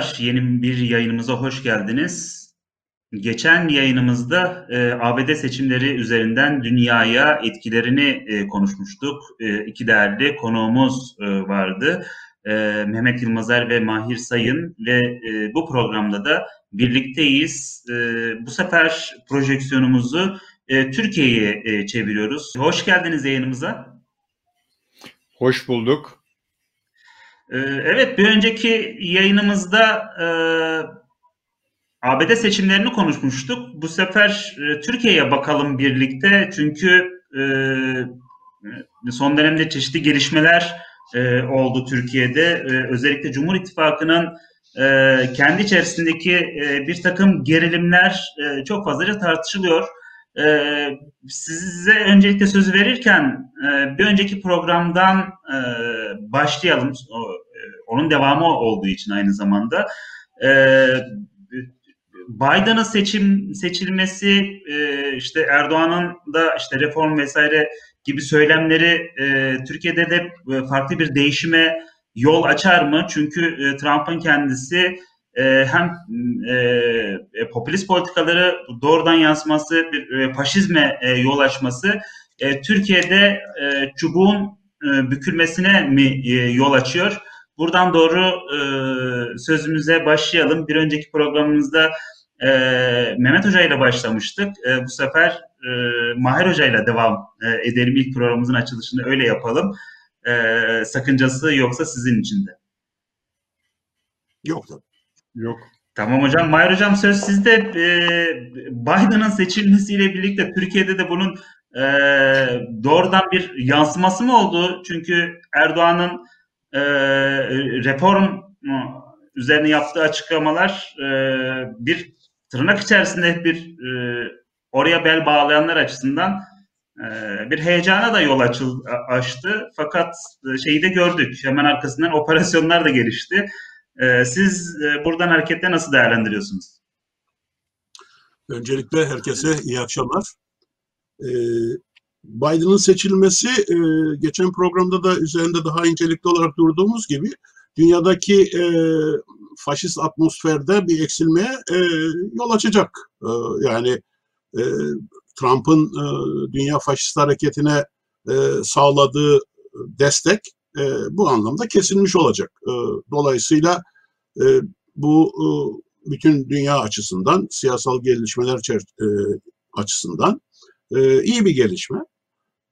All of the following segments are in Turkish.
Merhabalar, yeni bir yayınımıza hoş geldiniz. Geçen yayınımızda e, ABD seçimleri üzerinden dünyaya etkilerini e, konuşmuştuk. E, iki değerli konuğumuz e, vardı. E, Mehmet Yılmazer ve Mahir Sayın ve e, bu programda da birlikteyiz. E, bu sefer projeksiyonumuzu e, Türkiye'ye e, çeviriyoruz. Hoş geldiniz yayınımıza. Hoş bulduk. Ee, evet, bir önceki yayınımızda e, ABD seçimlerini konuşmuştuk. Bu sefer e, Türkiye'ye bakalım birlikte. Çünkü e, son dönemde çeşitli gelişmeler e, oldu Türkiye'de. E, özellikle Cumhur İttifakı'nın e, kendi içerisindeki e, bir takım gerilimler e, çok fazlaca tartışılıyor. E, size öncelikle sözü verirken e, bir önceki programdan e, başlayalım. E, onun devamı olduğu için aynı zamanda. E, Biden'ın seçim seçilmesi, işte Erdoğan'ın da işte reform vesaire gibi söylemleri Türkiye'de de farklı bir değişime yol açar mı? Çünkü e, Trump'ın kendisi e, hem e, popülist politikaları doğrudan yansıması, bir e, faşizme e, yol açması e, Türkiye'de e, çubuğun e, bükülmesine mi e, yol açıyor? Buradan doğru e, sözümüze başlayalım. Bir önceki programımızda e, Mehmet Hoca ile başlamıştık. E, bu sefer e, Mahir Hoca ile devam e, edelim. İlk programımızın açılışını öyle yapalım. E, sakıncası yoksa sizin için de. Yok tabii. Yok. Tamam hocam. Mahir hocam söz sizde. Ee, Biden'ın seçilmesiyle birlikte Türkiye'de de bunun e, doğrudan bir yansıması mı oldu? Çünkü Erdoğan'ın e, reform üzerine yaptığı açıklamalar e, bir tırnak içerisinde bir oraya bel bağlayanlar açısından bir heyecana da yol açıl, açtı. Fakat şeyi de gördük. Hemen arkasından operasyonlar da gelişti. Ee, siz e, buradan hareketle nasıl değerlendiriyorsunuz? Öncelikle herkese iyi akşamlar. Ee, Biden'ın seçilmesi e, geçen programda da üzerinde daha incelikli olarak durduğumuz gibi dünyadaki e, faşist atmosferde bir eksilmeye yol açacak. Yani Trump'ın dünya faşist hareketine sağladığı destek bu anlamda kesilmiş olacak. dolayısıyla e, bu e, bütün dünya açısından, siyasal gelişmeler e, açısından e, iyi bir gelişme.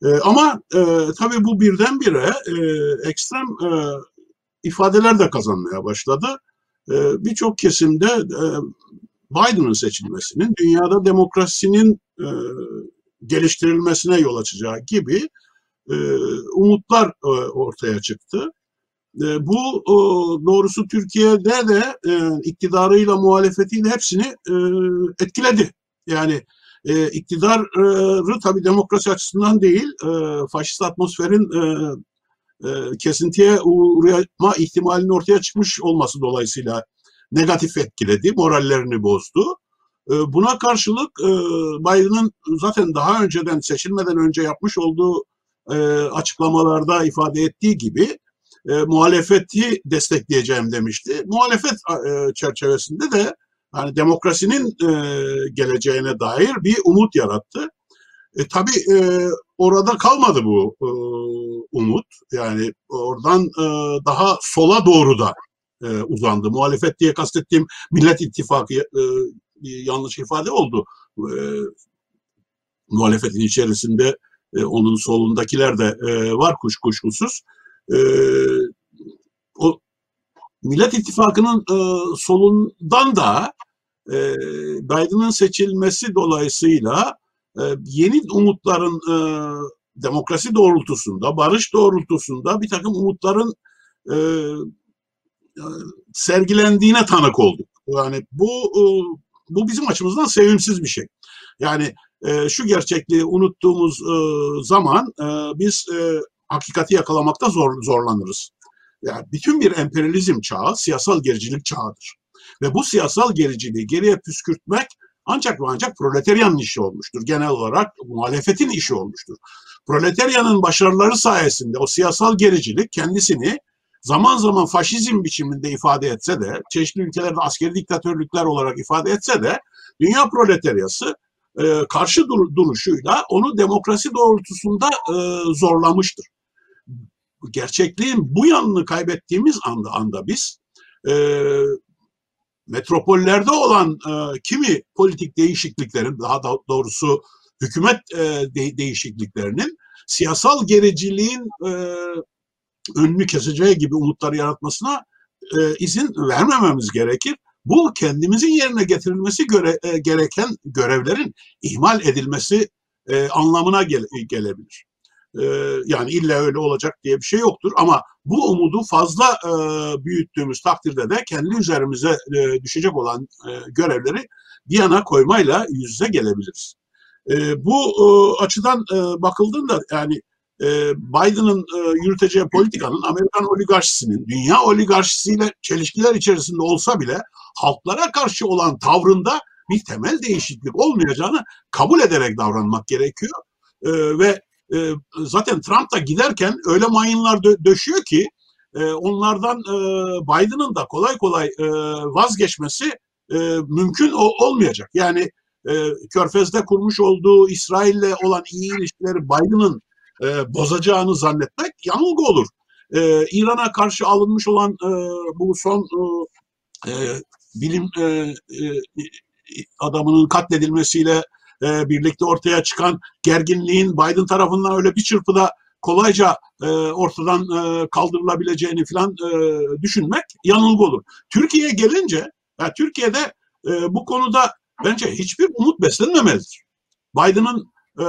E, ama e, tabii bu birdenbire e, ekstrem e, ifadeler de kazanmaya başladı. E, Birçok kesimde e, Biden'ın seçilmesinin dünyada demokrasinin e, geliştirilmesine yol açacağı gibi e, umutlar e, ortaya çıktı. E, bu doğrusu Türkiye'de de e, iktidarıyla muhalefetiyle hepsini e, etkiledi. Yani iktidarı tabii demokrasi açısından değil, faşist atmosferin kesintiye uğrama ihtimalinin ortaya çıkmış olması dolayısıyla negatif etkiledi, morallerini bozdu. Buna karşılık Biden'ın zaten daha önceden seçilmeden önce yapmış olduğu açıklamalarda ifade ettiği gibi e, muhalefeti destekleyeceğim demişti. Muhalefet e, çerçevesinde de yani demokrasinin e, geleceğine dair bir umut yarattı. E, tabii e, orada kalmadı bu e, umut. Yani oradan e, daha sola doğru da e, uzandı. Muhalefet diye kastettiğim Millet İttifakı e, yanlış ifade oldu. E, muhalefetin içerisinde e, onun solundakiler de e, var kuş kuşkusuz e, o Millet İttifakı'nın e, solundan da e, Biden'ın seçilmesi dolayısıyla e, yeni umutların e, demokrasi doğrultusunda, barış doğrultusunda bir takım umutların e, sergilendiğine tanık olduk. Yani bu e, bu bizim açımızdan sevimsiz bir şey. Yani e, şu gerçekliği unuttuğumuz e, zaman e, biz e, hakikati yakalamakta zor, zorlanırız. Yani bütün bir emperyalizm çağı siyasal gericilik çağıdır. Ve bu siyasal gericiliği geriye püskürtmek ancak ve ancak proletaryanın işi olmuştur. Genel olarak muhalefetin işi olmuştur. Proletaryanın başarıları sayesinde o siyasal gericilik kendisini zaman zaman faşizm biçiminde ifade etse de, çeşitli ülkelerde askeri diktatörlükler olarak ifade etse de dünya proletaryası e, karşı dur- duruşuyla onu demokrasi doğrultusunda e, zorlamıştır. Gerçekliğin bu yanını kaybettiğimiz anda anda biz e, metropollerde olan e, kimi politik değişikliklerin, daha da doğrusu hükümet e, de, değişikliklerinin siyasal gericiliğin e, önünü keseceği gibi umutlar yaratmasına e, izin vermememiz gerekir. Bu kendimizin yerine getirilmesi göre, e, gereken görevlerin ihmal edilmesi e, anlamına gele, gelebilir. E, yani illa öyle olacak diye bir şey yoktur ama bu umudu fazla e, büyüttüğümüz takdirde de kendi üzerimize e, düşecek olan e, görevleri bir yana koymayla yüz yüze gelebiliriz. Bu açıdan bakıldığında yani e, Biden'ın yürüteceği politikanın Amerikan oligarşisinin dünya oligarşisiyle çelişkiler içerisinde olsa bile halklara karşı olan tavrında bir temel değişiklik olmayacağını kabul ederek davranmak gerekiyor. E, ve e, zaten Trump da giderken öyle mayınlar dö- döşüyor ki e, onlardan e, Biden'ın da kolay kolay e, vazgeçmesi e, mümkün o- olmayacak. Yani e, Körfez'de kurmuş olduğu İsrail'le olan iyi ilişkileri Biden'ın e, bozacağını zannetmek yanılgı olur. E, İran'a karşı alınmış olan e, bu son e, bilim e, e, adamının katledilmesiyle e, birlikte ortaya çıkan gerginliğin Biden tarafından öyle bir çırpıda kolayca e, ortadan e, kaldırılabileceğini falan e, düşünmek yanılgı olur. Türkiye'ye gelince, yani Türkiye'de e, bu konuda bence hiçbir umut beslenmemelidir. Biden'ın e,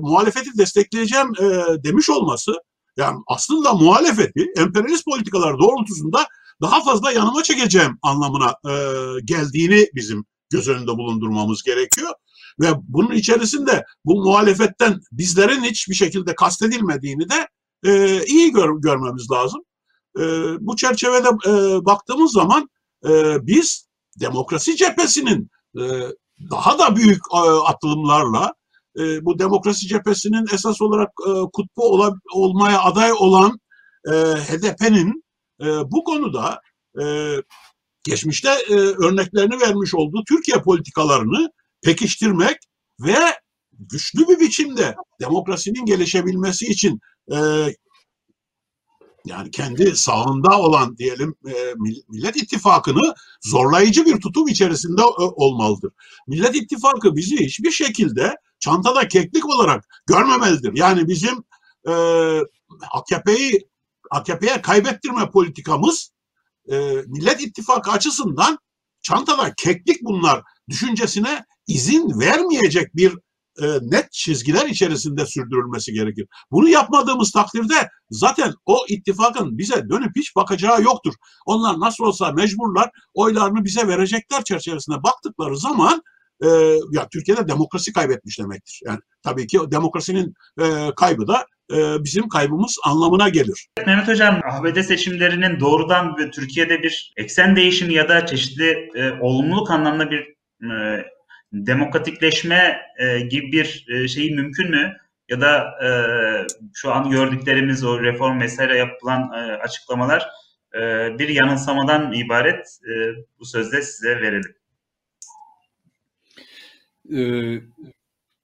muhalefeti destekleyeceğim e, demiş olması, yani aslında muhalefeti emperyalist politikalar doğrultusunda daha fazla yanıma çekeceğim anlamına e, geldiğini bizim göz önünde bulundurmamız gerekiyor. Ve bunun içerisinde bu muhalefetten bizlerin hiçbir şekilde kastedilmediğini de e, iyi gör, görmemiz lazım. E, bu çerçevede e, baktığımız zaman e, biz demokrasi cephesinin e, daha da büyük e, atılımlarla e, bu demokrasi cephesinin esas olarak e, kutbu ola, olmaya aday olan e, HDP'nin e, bu konuda e, geçmişte e, örneklerini vermiş olduğu Türkiye politikalarını pekiştirmek ve güçlü bir biçimde demokrasinin gelişebilmesi için e, yani kendi sağında olan diyelim e, Millet İttifakı'nı zorlayıcı bir tutum içerisinde e, olmalıdır. Millet İttifakı bizi hiçbir şekilde çantada keklik olarak görmemelidir. Yani bizim e, AKP'yi AKP'ye kaybettirme politikamız e, Millet İttifakı açısından çantada keklik bunlar düşüncesine izin vermeyecek bir e, net çizgiler içerisinde sürdürülmesi gerekir. Bunu yapmadığımız takdirde zaten o ittifakın bize dönüp hiç bakacağı yoktur. Onlar nasıl olsa mecburlar oylarını bize verecekler çerçevesinde baktıkları zaman e, ya Türkiye'de demokrasi kaybetmiş demektir. Yani tabii ki demokrasinin e, kaybı da e, bizim kaybımız anlamına gelir. Mehmet Hocam, ABD seçimlerinin doğrudan Türkiye'de bir eksen değişimi ya da çeşitli e, olumluluk anlamda bir e, demokratikleşme e, gibi bir e, şeyi mümkün mü? Ya da e, şu an gördüklerimiz o reform vesaire yapılan e, açıklamalar e, bir yanılsamadan ibaret. E, bu sözde size verelim. Ee,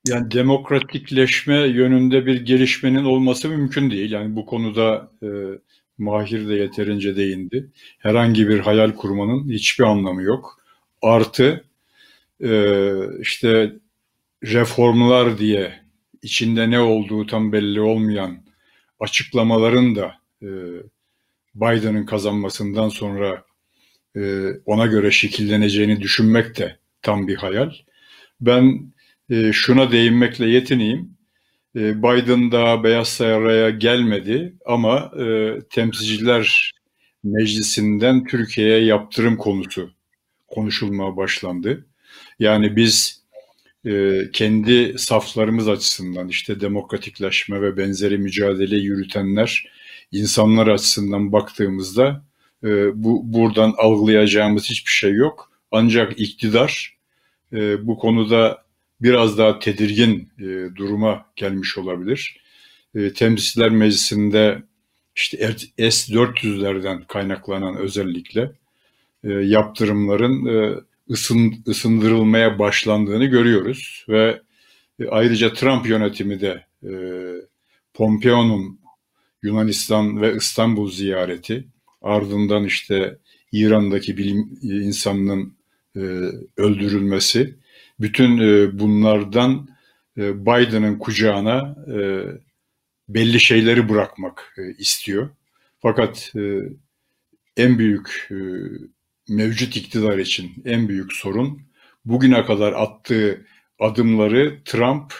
yani demokratikleşme yönünde bir gelişmenin olması mümkün değil. Yani bu konuda e, Mahir de yeterince değindi. Herhangi bir hayal kurmanın hiçbir anlamı yok. Artı işte reformlar diye içinde ne olduğu tam belli olmayan açıklamaların da e, Biden'ın kazanmasından sonra e, ona göre şekilleneceğini düşünmek de tam bir hayal. Ben e, şuna değinmekle yetineyim. Biden daha Beyaz Saray'a gelmedi ama Temsilciler Meclisi'nden Türkiye'ye yaptırım konusu konuşulmaya başlandı. Yani biz e, kendi saflarımız açısından işte demokratikleşme ve benzeri mücadele yürütenler insanlar açısından baktığımızda e, bu buradan algılayacağımız hiçbir şey yok. Ancak iktidar e, bu konuda biraz daha tedirgin e, duruma gelmiş olabilir. E, Temsilciler Meclisi'nde işte S-400'lerden kaynaklanan özellikle e, yaptırımların e, ısın, ısındırılmaya başlandığını görüyoruz ve e, ayrıca Trump yönetimi de e, Pompeo'nun Yunanistan ve İstanbul ziyareti ardından işte İran'daki bilim insanının e, öldürülmesi bütün e, bunlardan e, Biden'ın kucağına e, belli şeyleri bırakmak e, istiyor. Fakat e, en büyük e, mevcut iktidar için en büyük sorun bugüne kadar attığı adımları Trump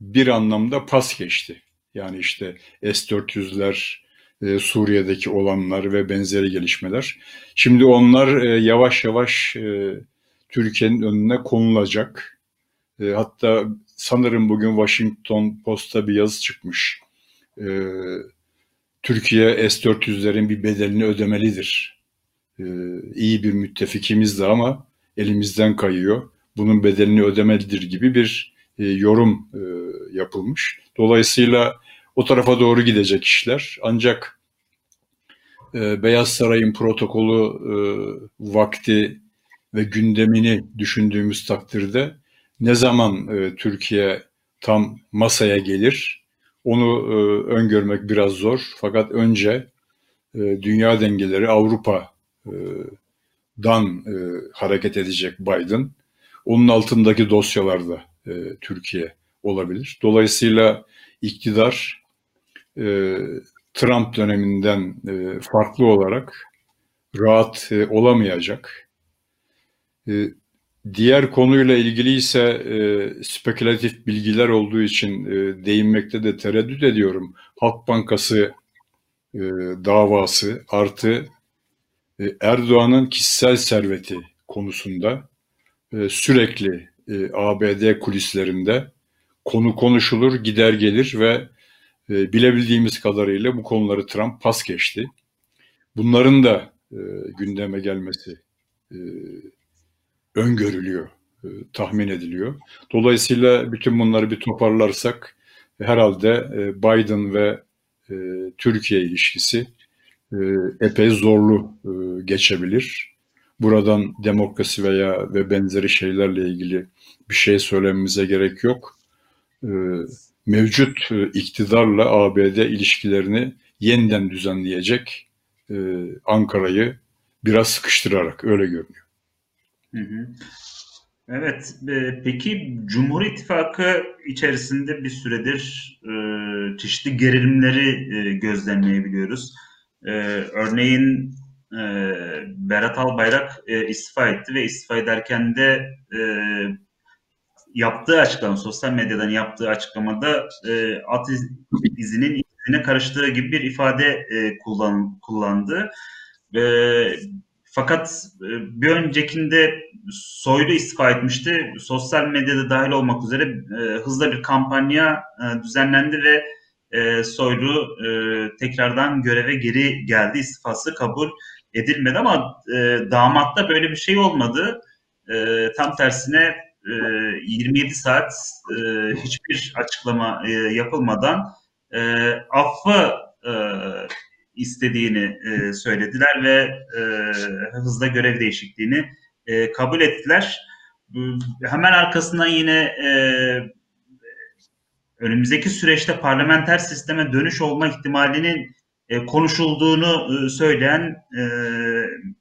bir anlamda pas geçti. Yani işte S-400'ler, e, Suriye'deki olanlar ve benzeri gelişmeler. Şimdi onlar e, yavaş yavaş e, Türkiye'nin önüne konulacak. Hatta sanırım bugün Washington Post'ta bir yazı çıkmış. Türkiye S-400'lerin bir bedelini ödemelidir. İyi bir müttefikimiz de ama elimizden kayıyor. Bunun bedelini ödemelidir gibi bir yorum yapılmış. Dolayısıyla o tarafa doğru gidecek işler. Ancak e, Beyaz Saray'ın protokolü e, vakti ve gündemini düşündüğümüz takdirde ne zaman e, Türkiye tam masaya gelir onu e, öngörmek biraz zor. Fakat önce e, dünya dengeleri Avrupa'dan e, hareket edecek Biden. Onun altındaki dosyalarda e, Türkiye olabilir. Dolayısıyla iktidar e, Trump döneminden e, farklı olarak rahat e, olamayacak. E, diğer konuyla ilgili ise e, spekülatif bilgiler olduğu için e, değinmekte de tereddüt ediyorum. Halk Bankası e, davası artı e, Erdoğan'ın kişisel serveti konusunda e, sürekli e, ABD kulislerinde konu konuşulur, gider gelir ve e, bilebildiğimiz kadarıyla bu konuları Trump pas geçti. Bunların da e, gündeme gelmesi e, öngörülüyor, e, tahmin ediliyor. Dolayısıyla bütün bunları bir toparlarsak herhalde e, Biden ve e, Türkiye ilişkisi e, epey zorlu e, geçebilir. Buradan demokrasi veya ve benzeri şeylerle ilgili bir şey söylememize gerek yok. E, mevcut e, iktidarla ABD ilişkilerini yeniden düzenleyecek e, Ankara'yı biraz sıkıştırarak öyle görünüyor. Evet, e, peki Cumhur İttifakı içerisinde bir süredir e, çeşitli gerilimleri e, gözlemleyebiliyoruz. E, örneğin e, Berat Albayrak e, istifa etti ve istifa ederken de e, yaptığı açıklama, sosyal medyadan yaptığı açıklamada e, at izinin izine karıştığı gibi bir ifade e, kullan, kullandı. E, fakat e, bir öncekinde Soylu istifa etmişti. Sosyal medyada dahil olmak üzere e, hızla bir kampanya e, düzenlendi ve e, Soylu e, tekrardan göreve geri geldi. İstifası kabul edilmedi ama e, damatta böyle bir şey olmadı. E, tam tersine 27 e, saat e, hiçbir açıklama e, yapılmadan affı istediğini söylediler ve hızla görev değişikliğini kabul ettiler. Hemen arkasından yine önümüzdeki süreçte parlamenter sisteme dönüş olma ihtimalinin konuşulduğunu söyleyen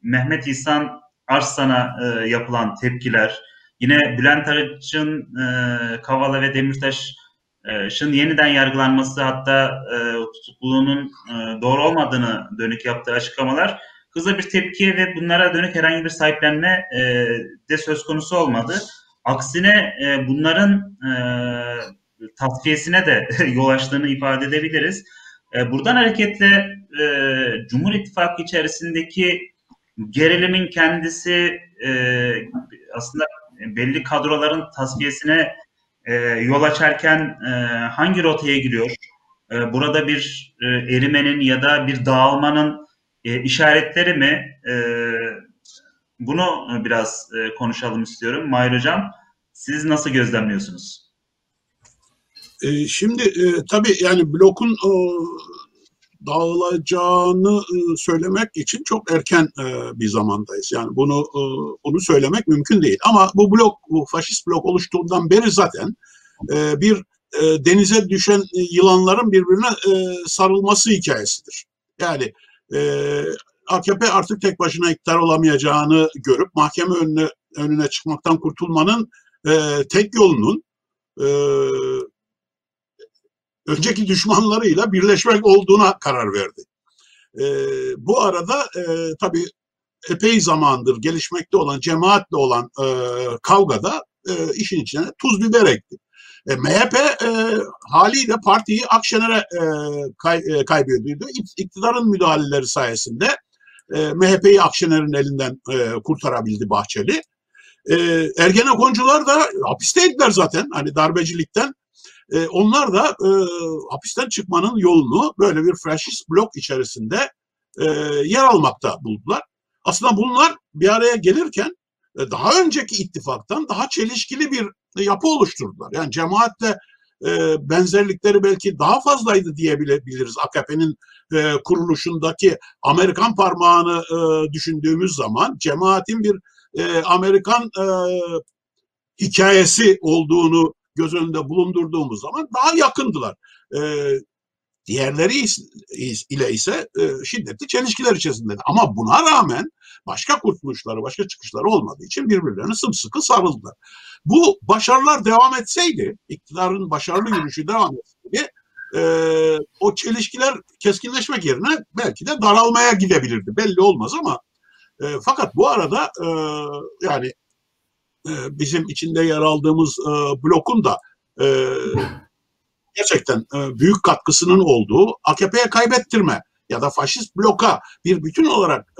Mehmet İhsan Arslan'a yapılan tepkiler, Yine Bülent Arıç'ın e, Kavala ve Demirtaş'ın yeniden yargılanması hatta e, tutukluluğunun e, doğru olmadığını dönük yaptığı açıklamalar hızlı bir tepki ve bunlara dönük herhangi bir sahiplenme e, de söz konusu olmadı. Aksine e, bunların e, tasfiyesine de yol açtığını ifade edebiliriz. E, buradan hareketle e, Cumhur İttifakı içerisindeki gerilimin kendisi e, aslında belli kadroların tasfiyesine e, yol açarken hangi rotaya giriyor? Burada bir erimenin ya da bir dağılmanın işaretleri mi? Bunu biraz konuşalım istiyorum. Mahir Hocam, siz nasıl gözlemliyorsunuz? E, şimdi e, tabii yani blokun o, dağılacağını e, söylemek için çok erken e, bir zamandayız. Yani bunu e, bunu söylemek mümkün değil. Ama bu blok, bu faşist blok oluştuğundan beri zaten bir denize düşen yılanların birbirine sarılması hikayesidir. Yani AKP artık tek başına iktidar olamayacağını görüp mahkeme önüne önüne çıkmaktan kurtulmanın tek yolunun önceki düşmanlarıyla birleşmek olduğuna karar verdi. E, bu arada e, tabii epey zamandır gelişmekte olan, cemaatle olan e, kavgada e, işin içine tuz biber ekti. E, MHP e, haliyle partiyi Akşener'e e, kay, e, kaybediyordu. İktidarın müdahaleleri sayesinde e, MHP'yi Akşener'in elinden e, kurtarabildi Bahçeli. E, Ergenekoncular da hapisteydiler zaten hani darbecilikten e, onlar da e, hapisten çıkmanın yolunu böyle bir faşist blok içerisinde e, yer almakta buldular. Aslında bunlar bir araya gelirken e, daha önceki ittifaktan daha çelişkili bir yapı oluşturdular. Yani cemaatle e, benzerlikleri belki daha fazlaydı diyebiliriz AKP'nin e, kuruluşundaki Amerikan parmağını e, düşündüğümüz zaman cemaatin bir e, Amerikan e, hikayesi olduğunu göz önünde bulundurduğumuz zaman daha yakındılar. E, diğerleri ile ise e, şiddetli çelişkiler içerisinde. Ama buna rağmen başka kurtuluşları, başka çıkışları olmadığı için birbirlerine sımsıkı sarıldılar. Bu başarılar devam etseydi, iktidarın başarılı yürüyüşü devam etseydi, e, o çelişkiler keskinleşmek yerine belki de daralmaya gidebilirdi. Belli olmaz ama e, fakat bu arada e, yani bizim içinde yer aldığımız e, blokun da e, gerçekten büyük katkısının olduğu AKP'ye kaybettirme ya da faşist bloka bir bütün olarak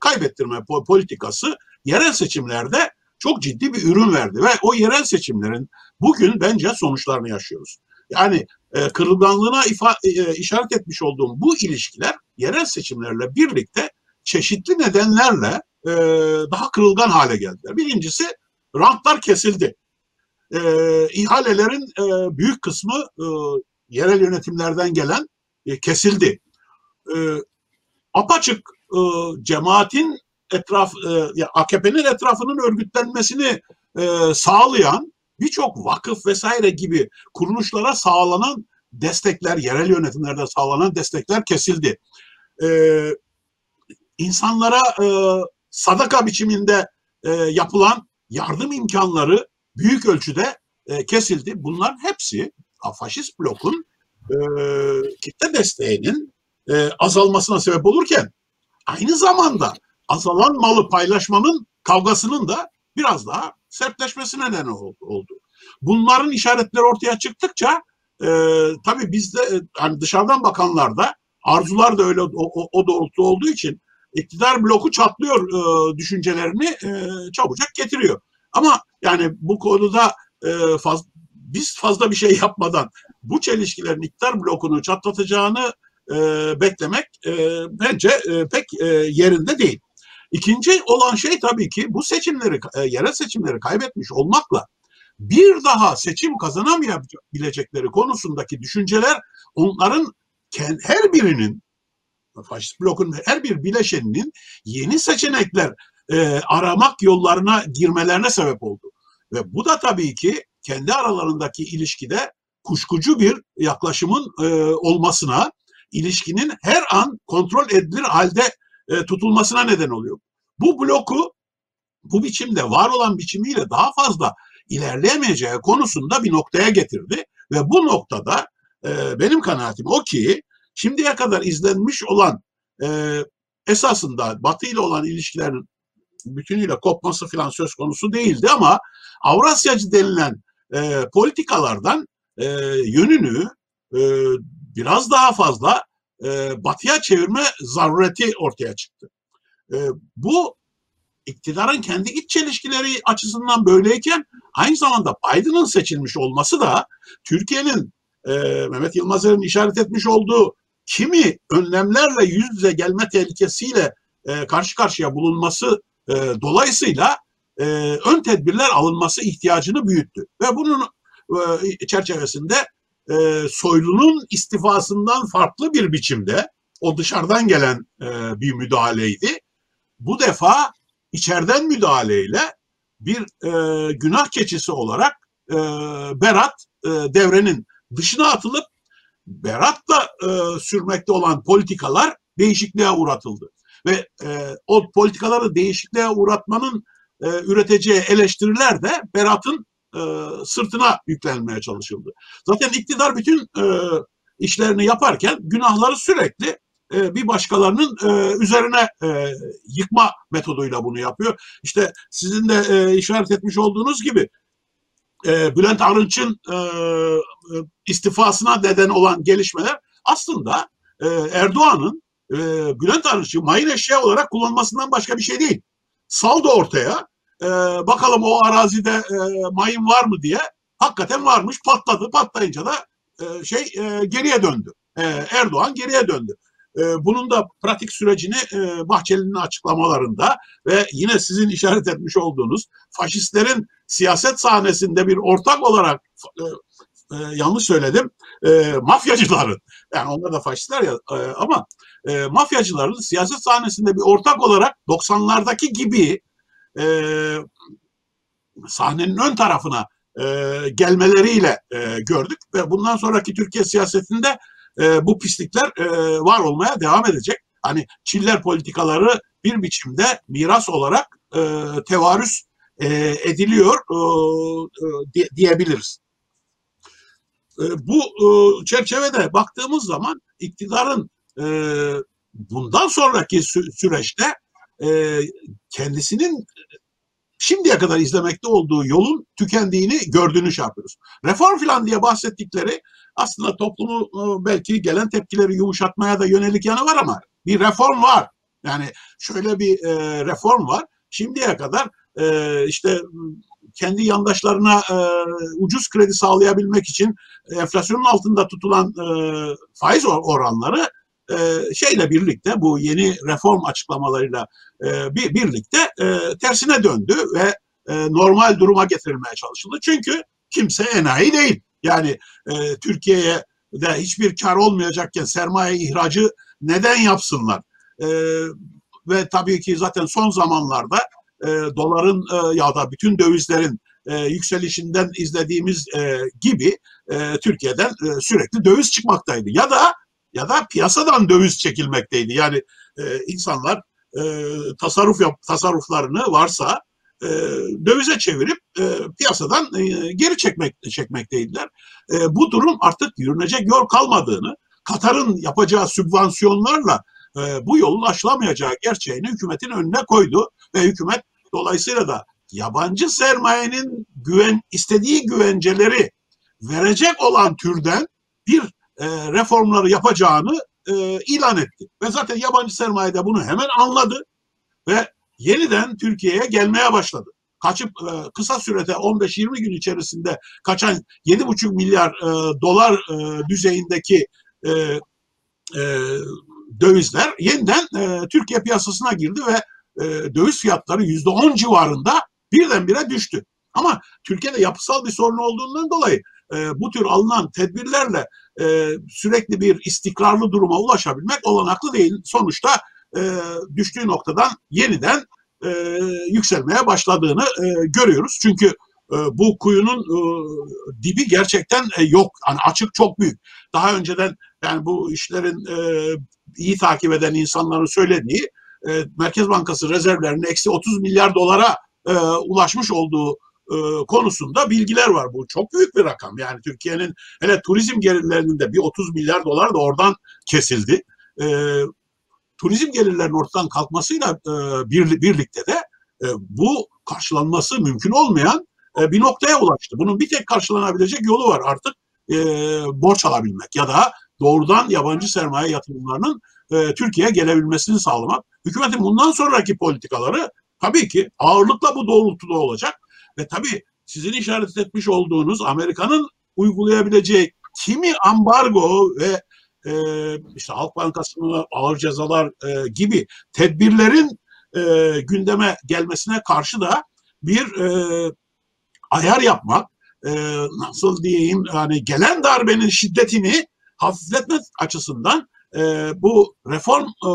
kaybettirme politikası yerel seçimlerde çok ciddi bir ürün verdi ve o yerel seçimlerin bugün bence sonuçlarını yaşıyoruz. Yani kırılganlığına ifa, işaret etmiş olduğum bu ilişkiler yerel seçimlerle birlikte çeşitli nedenlerle daha kırılgan hale geldiler. Birincisi rantlar kesildi. E, ihalelerin e, büyük kısmı e, yerel yönetimlerden gelen e, kesildi. E, apaçık e, cemaatin etraf, e, AKP'nin etrafının örgütlenmesini e, sağlayan birçok vakıf vesaire gibi kuruluşlara sağlanan destekler, yerel yönetimlerde sağlanan destekler kesildi. Ee, insanlara e, sadaka biçiminde e, yapılan yardım imkanları büyük ölçüde e, kesildi. Bunlar hepsi faşist blokun e, kitle desteğinin e, azalmasına sebep olurken aynı zamanda azalan malı paylaşmanın kavgasının da biraz daha sertleşmesine neden oldu. Bunların işaretleri ortaya çıktıkça e, tabii bizde e, hani dışarıdan bakanlarda arzular da öyle o, o, o doğrultuda olduğu için iktidar bloku çatlıyor e, düşüncelerini e, çabucak getiriyor. Ama yani bu konuda e, faz, biz fazla bir şey yapmadan bu çelişkilerin iktidar blokunu çatlatacağını e, beklemek e, bence e, pek e, yerinde değil. İkinci olan şey tabii ki bu seçimleri, e, yerel seçimleri kaybetmiş olmakla bir daha seçim kazanamayabilecekleri konusundaki düşünceler onların her birinin faşist blokun her bir bileşeninin yeni seçenekler e, aramak yollarına girmelerine sebep oldu. Ve bu da tabii ki kendi aralarındaki ilişkide kuşkucu bir yaklaşımın e, olmasına, ilişkinin her an kontrol edilir halde e, tutulmasına neden oluyor. Bu bloku bu biçimde var olan biçimiyle daha fazla ilerleyemeyeceği konusunda bir noktaya getirdi ve bu noktada e, benim kanaatim o ki şimdiye kadar izlenmiş olan e, esasında Batı ile olan ilişkilerin bütünüyle kopması falan söz konusu değildi ama Avrasyacı denilen e, politikalardan e, yönünü e, biraz daha fazla e, batıya çevirme zarureti ortaya çıktı. E, bu iktidarın kendi iç çelişkileri açısından böyleyken aynı zamanda Biden'ın seçilmiş olması da Türkiye'nin e, Mehmet Yılmaz'ın işaret etmiş olduğu kimi önlemlerle yüz yüze gelme tehlikesiyle e, karşı karşıya bulunması e, dolayısıyla e, ön tedbirler alınması ihtiyacını büyüttü. Ve bunun e, çerçevesinde e, Soylu'nun istifasından farklı bir biçimde o dışarıdan gelen e, bir müdahaleydi. Bu defa içeriden müdahaleyle bir e, günah keçisi olarak e, Berat e, devrenin dışına atılıp Berat'la e, sürmekte olan politikalar değişikliğe uğratıldı. Ve e, o politikaları değişikliğe uğratmanın e, üreteceği eleştiriler de Berat'ın e, sırtına yüklenmeye çalışıldı. Zaten iktidar bütün e, işlerini yaparken günahları sürekli e, bir başkalarının e, üzerine e, yıkma metoduyla bunu yapıyor. İşte sizin de işaret etmiş olduğunuz gibi e, Bülent Arınç'ın e, istifasına neden olan gelişmeler aslında e, Erdoğan'ın e, Bülent Arınç'ı mayın eşya olarak kullanmasından başka bir şey değil. Saldı ortaya. E, bakalım o arazide e, mayın var mı diye. Hakikaten varmış. Patladı. Patlayınca da e, şey e, geriye döndü. E, Erdoğan geriye döndü. E, bunun da pratik sürecini e, Bahçeli'nin açıklamalarında ve yine sizin işaret etmiş olduğunuz faşistlerin siyaset sahnesinde bir ortak olarak e, e, yanlış söyledim mafyacıların yani onlar da faşistler ya ama mafyacıların siyaset sahnesinde bir ortak olarak 90'lardaki gibi sahnenin ön tarafına gelmeleriyle gördük ve bundan sonraki Türkiye siyasetinde e, bu pislikler e, var olmaya devam edecek. Hani Çiller politikaları bir biçimde miras olarak e, tevarüs e, ediliyor e, e, diyebiliriz. E, bu e, çerçevede baktığımız zaman iktidarın e, bundan sonraki sü- süreçte e, kendisinin şimdiye kadar izlemekte olduğu yolun tükendiğini gördüğünü şey yapıyoruz. Reform filan diye bahsettikleri aslında toplumu e, belki gelen tepkileri yumuşatmaya da yönelik yanı var ama bir reform var. Yani şöyle bir e, reform var. Şimdiye kadar e, işte kendi yandaşlarına e, ucuz kredi sağlayabilmek için enflasyonun altında tutulan e, faiz oranları e, şeyle birlikte bu yeni reform açıklamalarıyla e, bir birlikte e, tersine döndü ve e, normal duruma getirilmeye çalışıldı. Çünkü kimse enayi değil. Yani e, Türkiye'ye de hiçbir kar olmayacakken sermaye ihracı neden yapsınlar? Ve tabii ki zaten son zamanlarda doların ya da bütün dövizlerin yükselişinden izlediğimiz gibi Türkiye'den sürekli döviz çıkmaktaydı. Ya da ya da piyasadan döviz çekilmekteydi. Yani e, insanlar e, tasarruf yap, tasarruflarını varsa e, dövize çevirip e, piyasadan e, geri çekmek çekmekteydiler. E, bu durum artık yürünecek yol kalmadığını, Katar'ın yapacağı sübvansiyonlarla e, bu yolun aşılamayacağı gerçeğini hükümetin önüne koydu ve hükümet dolayısıyla da yabancı sermayenin güven istediği güvenceleri verecek olan türden bir e, reformları yapacağını e, ilan etti. Ve zaten yabancı sermaye de bunu hemen anladı ve yeniden Türkiye'ye gelmeye başladı. Kaçıp e, kısa sürede 15-20 gün içerisinde kaçan 7,5 milyar dolar düzeyindeki dövizler yeniden Türkiye piyasasına girdi ve döviz fiyatları %10 civarında birdenbire düştü. Ama Türkiye'de yapısal bir sorun olduğundan dolayı bu tür alınan tedbirlerle e, sürekli bir istikrarlı duruma ulaşabilmek olanaklı değil. Sonuçta e, düştüğü noktadan yeniden e, yükselmeye başladığını e, görüyoruz. Çünkü e, bu kuyunun e, dibi gerçekten e, yok. Yani açık çok büyük. Daha önceden yani bu işlerin e, iyi takip eden insanların söylediği e, Merkez Bankası rezervlerinin eksi 30 milyar dolara e, ulaşmış olduğu konusunda bilgiler var. Bu çok büyük bir rakam. Yani Türkiye'nin hele turizm gelirlerinin de bir 30 milyar dolar da oradan kesildi. E, turizm gelirlerinin ortadan kalkmasıyla e, bir, birlikte de e, bu karşılanması mümkün olmayan e, bir noktaya ulaştı. Bunun bir tek karşılanabilecek yolu var artık e, borç alabilmek ya da doğrudan yabancı sermaye yatırımlarının e, Türkiye'ye gelebilmesini sağlamak. Hükümetin bundan sonraki politikaları tabii ki ağırlıkla bu doğrultuda olacak ve tabii sizin işaret etmiş olduğunuz Amerika'nın uygulayabileceği kimi ambargo ve e, işte Halk Bankası'na ağır cezalar e, gibi tedbirlerin e, gündeme gelmesine karşı da bir e, ayar yapmak e, nasıl diyeyim yani gelen darbenin şiddetini hafifletme açısından e, bu reform e,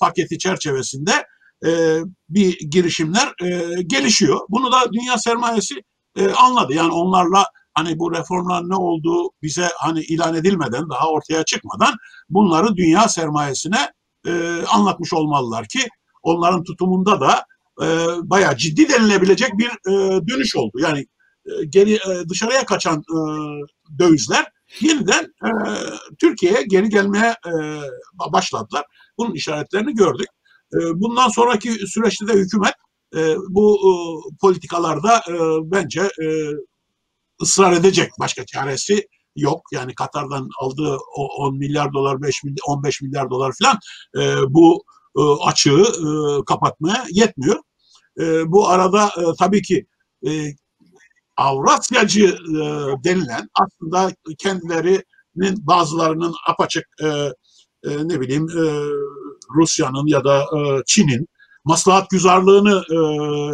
paketi çerçevesinde e, bir girişimler e, gelişiyor. Bunu da dünya sermayesi e, anladı. Yani onlarla hani bu reformlar ne olduğu bize hani ilan edilmeden daha ortaya çıkmadan bunları dünya sermayesine e, anlatmış olmalılar ki onların tutumunda da e, bayağı ciddi denilebilecek bir e, dönüş oldu. Yani e, geri e, dışarıya kaçan e, dövizler yeniden e, Türkiye'ye geri gelmeye e, başladılar. Bunun işaretlerini gördük. E, bundan sonraki süreçte de hükümet e, bu e, politikalarda e, bence ısrar edecek. Başka çaresi yok. Yani Katar'dan aldığı 10 milyar dolar, 5 milyar, 15 milyar dolar falan bu açığı kapatmaya yetmiyor. Bu arada tabii ki Avrasyacı denilen aslında kendilerinin bazılarının apaçık ne bileyim Rusya'nın ya da e, Çin'in maslahat güzarlığını e,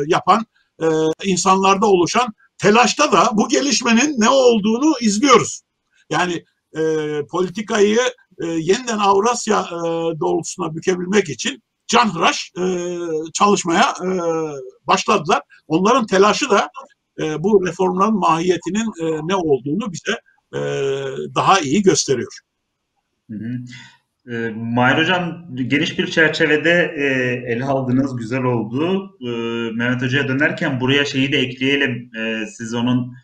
yapan e, insanlarda oluşan telaşta da bu gelişmenin ne olduğunu izliyoruz. Yani e, politikayı e, yeniden Avrasya e, doğrultusuna bükebilmek için canhıraş e, çalışmaya e, başladılar. Onların telaşı da e, bu reformların mahiyetinin e, ne olduğunu bize e, daha iyi gösteriyor. Hı hı. E, Mahir Hocam geniş bir çerçevede e, ele aldınız, güzel oldu. E, Mehmet Hoca'ya dönerken buraya şeyi de ekleyelim. E, siz onun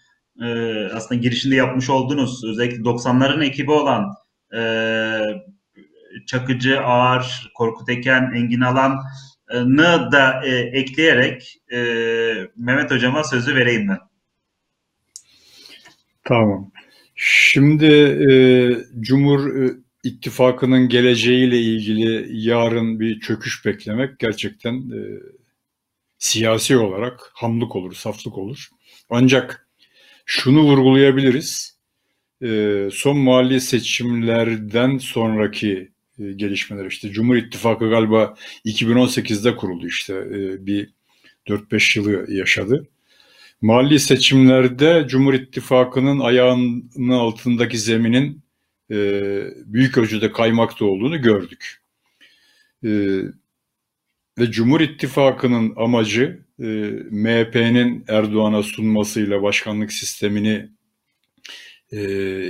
e, aslında girişinde yapmış oldunuz. Özellikle 90'ların ekibi olan e, Çakıcı, Ağar, Korkut Eken, Engin Alan'ı da e, ekleyerek e, Mehmet Hocama sözü vereyim ben. Tamam. Şimdi e, Cumhur e, İttifakı'nın geleceğiyle ilgili yarın bir çöküş beklemek gerçekten e, siyasi olarak hamlık olur, saflık olur. Ancak şunu vurgulayabiliriz. E, son mali seçimlerden sonraki e, gelişmeler işte Cumhur İttifakı galiba 2018'de kuruldu işte e, bir 4-5 yılı yaşadı. Mali seçimlerde Cumhur İttifakı'nın ayağının altındaki zeminin e, büyük ölçüde kaymakta olduğunu gördük. E, ve Cumhur İttifakı'nın amacı e, MHP'nin Erdoğan'a sunmasıyla başkanlık sistemini e,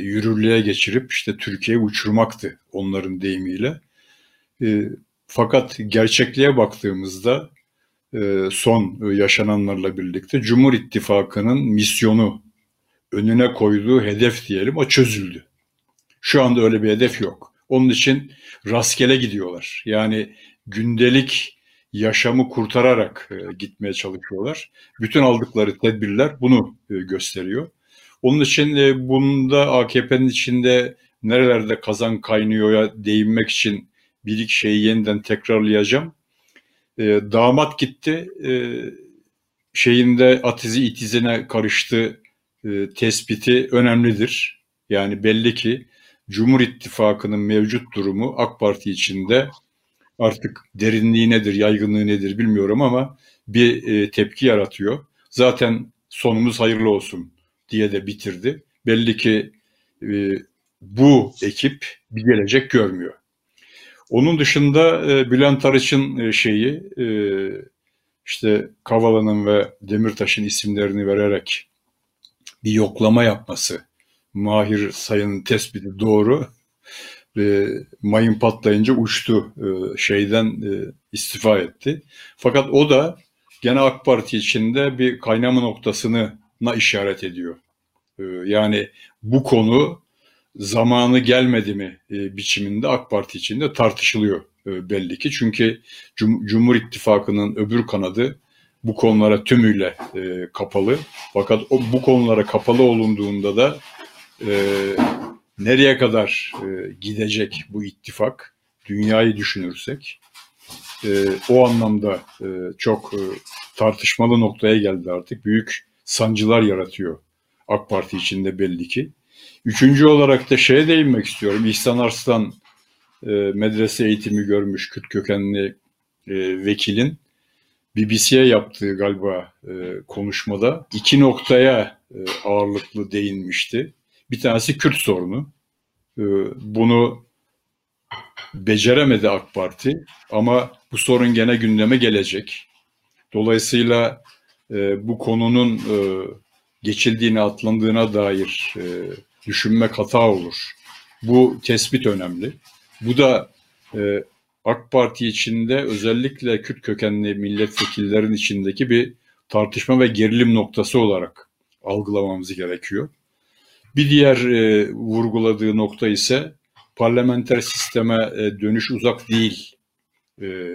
yürürlüğe geçirip işte Türkiye'yi uçurmaktı onların deyimiyle. Fakat gerçekliğe baktığımızda son yaşananlarla birlikte Cumhur İttifakı'nın misyonu önüne koyduğu hedef diyelim o çözüldü. Şu anda öyle bir hedef yok. Onun için rastgele gidiyorlar. Yani gündelik yaşamı kurtararak e, gitmeye çalışıyorlar. Bütün aldıkları tedbirler bunu e, gösteriyor. Onun için e, bunda AKP'nin içinde nerelerde kazan kaynıyor'a değinmek için bir iki şeyi yeniden tekrarlayacağım. Damat gitti, şeyinde atizi itizine karıştı tespiti önemlidir. Yani belli ki Cumhur İttifakı'nın mevcut durumu AK Parti içinde artık derinliği nedir, yaygınlığı nedir bilmiyorum ama bir e, tepki yaratıyor. Zaten sonumuz hayırlı olsun diye de bitirdi. Belli ki e, bu ekip bir gelecek görmüyor. Onun dışında e, Bülent Arıç'ın e, şeyi işte Kavala'nın ve Demirtaş'ın isimlerini vererek bir yoklama yapması. Mahir Sayın'ın tespiti doğru. E, mayın patlayınca uçtu e, şeyden e, istifa etti. Fakat o da gene AK Parti içinde bir kaynama noktasını işaret ediyor. Ee, yani bu konu zamanı gelmedi mi e, biçiminde AK Parti içinde tartışılıyor e, belli ki. Çünkü Cum Cumhur İttifakı'nın öbür kanadı bu konulara tümüyle e, kapalı. Fakat o, bu konulara kapalı olunduğunda da nereye kadar gidecek bu ittifak dünyayı düşünürsek o anlamda çok tartışmalı noktaya geldi artık. Büyük sancılar yaratıyor AK Parti içinde belli ki. Üçüncü olarak da şeye değinmek istiyorum. İhsan Arslan e, medrese eğitimi görmüş Kürt kökenli e, vekilin BBC'ye yaptığı galiba e, konuşmada iki noktaya e, ağırlıklı değinmişti. Bir tanesi Kürt sorunu. E, bunu beceremedi AK Parti ama bu sorun gene gündeme gelecek. Dolayısıyla e, bu konunun e, geçildiğine, atlandığına dair e, düşünmek hata olur. Bu tespit önemli. Bu da AK Parti içinde özellikle Kürt kökenli milletvekillerin içindeki bir tartışma ve gerilim noktası olarak algılamamız gerekiyor. Bir diğer e, vurguladığı nokta ise parlamenter sisteme e, dönüş uzak değil e,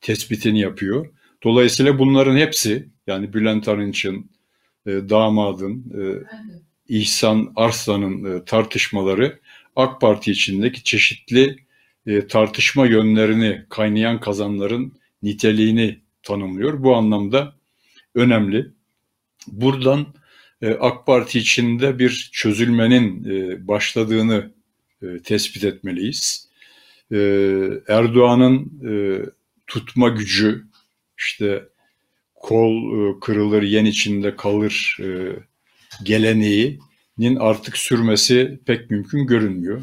tespitini yapıyor. Dolayısıyla bunların hepsi yani Bülent Arınç'ın, e, damadın, e, İhsan Arslan'ın e, tartışmaları AK Parti içindeki çeşitli e, tartışma yönlerini, kaynayan kazanların niteliğini tanımlıyor. Bu anlamda önemli. Buradan AK Parti içinde bir çözülmenin e, başladığını e, tespit etmeliyiz. E, Erdoğan'ın e, tutma gücü, işte kol e, kırılır yen içinde kalır e, geleneğinin artık sürmesi pek mümkün görünmüyor.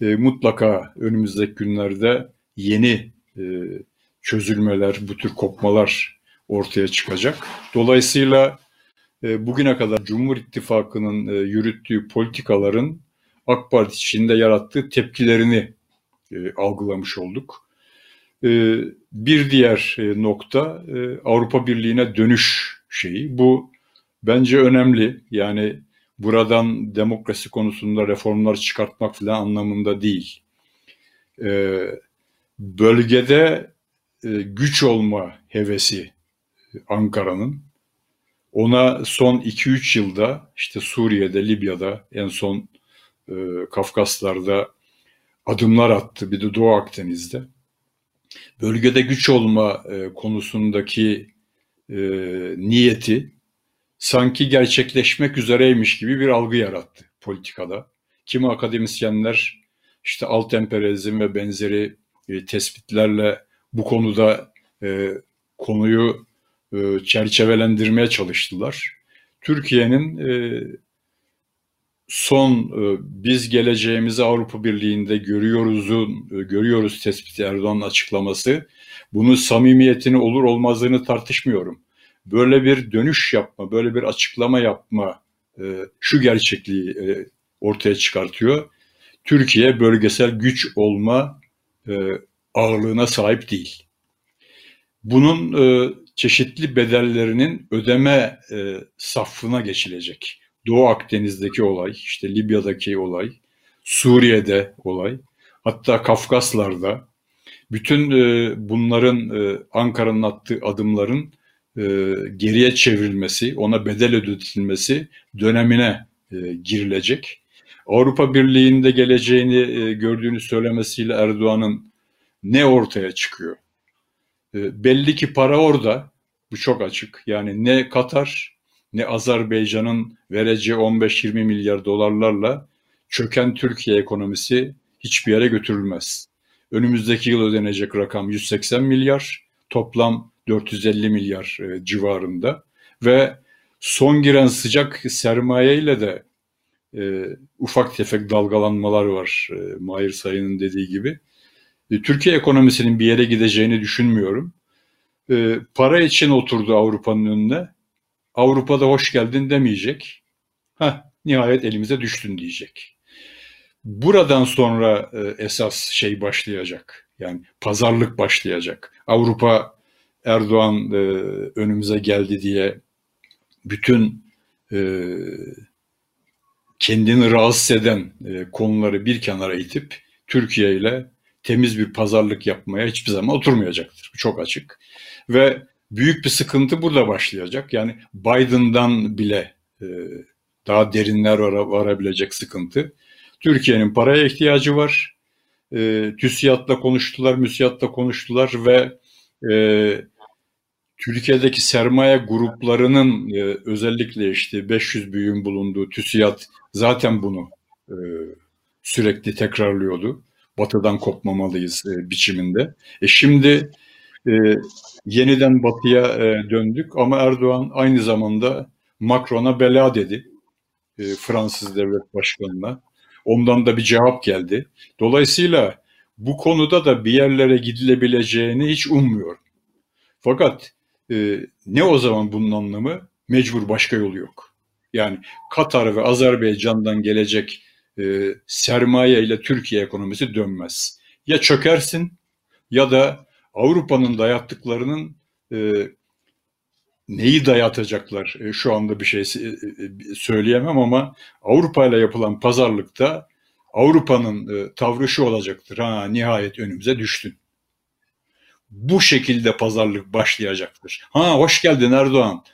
E, mutlaka önümüzdeki günlerde yeni e, çözülmeler, bu tür kopmalar ortaya çıkacak. Dolayısıyla e, bugüne kadar Cumhur İttifakı'nın e, yürüttüğü politikaların AK Parti içinde yarattığı tepkilerini e, algılamış olduk. E, bir diğer e, nokta Avrupa Birliği'ne dönüş şeyi. Bu bence önemli. Yani buradan demokrasi konusunda reformlar çıkartmak falan anlamında değil. E, bölgede güç olma hevesi Ankara'nın ona son 2-3 yılda işte Suriye'de, Libya'da en son e, Kafkaslar'da adımlar attı. Bir de Doğu Akdeniz'de. Bölgede güç olma e, konusundaki e, niyeti sanki gerçekleşmek üzereymiş gibi bir algı yarattı politikada. Kimi akademisyenler işte alt emperyalizm ve benzeri e, tespitlerle bu konuda e, konuyu çerçevelendirmeye çalıştılar. Türkiye'nin e, son e, biz geleceğimizi Avrupa Birliği'nde görüyoruzun e, görüyoruz tespiti Erdoğan'ın açıklaması. Bunun samimiyetini olur olmazlığını tartışmıyorum. Böyle bir dönüş yapma, böyle bir açıklama yapma e, şu gerçekliği e, ortaya çıkartıyor. Türkiye bölgesel güç olma e, ağırlığına sahip değil. Bunun e, çeşitli bedellerinin ödeme e, safına geçilecek. Doğu Akdeniz'deki olay, işte Libya'daki olay, Suriye'de olay, hatta Kafkaslar'da bütün e, bunların e, Ankara'nın attığı adımların e, geriye çevrilmesi, ona bedel ödetilmesi dönemine e, girilecek. Avrupa Birliği'nde geleceğini e, gördüğünü söylemesiyle Erdoğan'ın ne ortaya çıkıyor? E, belli ki para orada. Bu çok açık. Yani ne Katar ne Azerbaycan'ın vereceği 15-20 milyar dolarlarla çöken Türkiye ekonomisi hiçbir yere götürülmez. Önümüzdeki yıl ödenecek rakam 180 milyar, toplam 450 milyar e, civarında ve son giren sıcak sermaye ile de e, ufak tefek dalgalanmalar var e, Mahir Sayın'ın dediği gibi. E, Türkiye ekonomisinin bir yere gideceğini düşünmüyorum. E, para için oturdu Avrupa'nın önüne. Avrupa'da hoş geldin demeyecek. Ha nihayet elimize düştün diyecek. Buradan sonra e, esas şey başlayacak. Yani pazarlık başlayacak. Avrupa Erdoğan önümüze geldi diye bütün kendini rahatsız eden konuları bir kenara itip Türkiye ile temiz bir pazarlık yapmaya hiçbir zaman oturmayacaktır. Bu çok açık. Ve büyük bir sıkıntı burada başlayacak. Yani Biden'dan bile e, daha derinler vara, varabilecek sıkıntı. Türkiye'nin paraya ihtiyacı var. E, TÜSİAD'la konuştular, MÜSİAD'la konuştular ve e, Türkiye'deki sermaye gruplarının e, özellikle işte 500 büyüğün bulunduğu TÜSİAD zaten bunu e, sürekli tekrarlıyordu. Batı'dan kopmamalıyız e, biçiminde. E şimdi e, yeniden batıya e, döndük ama Erdoğan aynı zamanda Macron'a bela dedi. E, Fransız devlet başkanına. Ondan da bir cevap geldi. Dolayısıyla bu konuda da bir yerlere gidilebileceğini hiç ummuyorum. Fakat e, ne o zaman bunun anlamı? Mecbur başka yolu yok. Yani Katar ve Azerbaycan'dan gelecek e, sermaye ile Türkiye ekonomisi dönmez. Ya çökersin ya da Avrupa'nın dayattıklarının e, neyi dayatacaklar e, şu anda bir şey e, e, söyleyemem ama Avrupa ile yapılan pazarlıkta Avrupa'nın e, tavrı şu olacaktır. Ha nihayet önümüze düştün. Bu şekilde pazarlık başlayacaktır. Ha hoş geldin Erdoğan.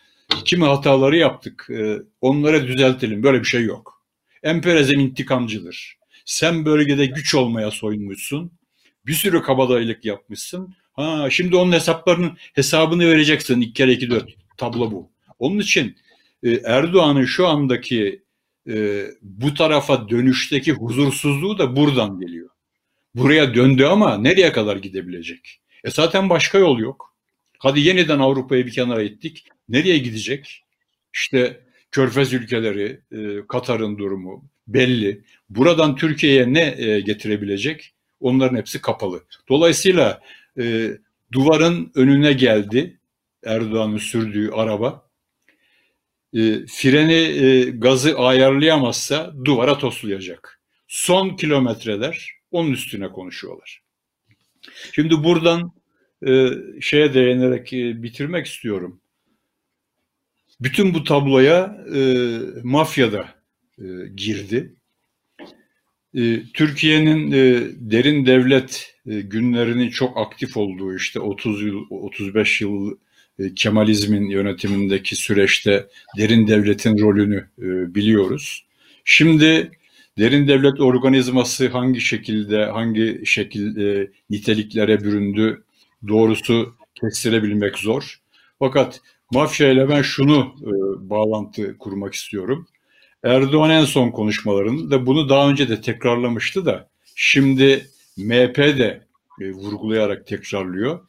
Kimi hataları yaptık. E, onları düzeltelim. Böyle bir şey yok. Emperyalizm intikamcıdır. Sen bölgede güç olmaya soyunmuşsun. Bir sürü kabadayılık yapmışsın. Ha şimdi onun hesaplarının hesabını vereceksin. İki kere iki dört. Tablo bu. Onun için e, Erdoğan'ın şu andaki e, bu tarafa dönüşteki huzursuzluğu da buradan geliyor. Buraya döndü ama nereye kadar gidebilecek? E zaten başka yol yok. Hadi yeniden Avrupa'yı bir kenara ettik. Nereye gidecek? İşte Körfez ülkeleri, e, Katar'ın durumu belli. Buradan Türkiye'ye ne e, getirebilecek? Onların hepsi kapalı. Dolayısıyla e, duvarın önüne geldi Erdoğan'ın sürdüğü araba e, freni e, gazı ayarlayamazsa duvara toslayacak. Son kilometreler onun üstüne konuşuyorlar. Şimdi buradan e, şeye değinerek e, bitirmek istiyorum. Bütün bu tabloya e, mafya da e, girdi. E, Türkiye'nin e, derin devlet e, günlerinin çok aktif olduğu işte 30 yıl 35 yıl e, Kemalizmin yönetimindeki süreçte derin devletin rolünü e, biliyoruz. Şimdi derin devlet organizması hangi şekilde, hangi şekil e, niteliklere büründü doğrusu kestirebilmek zor. Fakat mafya ile ben şunu bağlantı kurmak istiyorum. Erdoğan en son konuşmalarında bunu daha önce de tekrarlamıştı da şimdi MHP de vurgulayarak tekrarlıyor.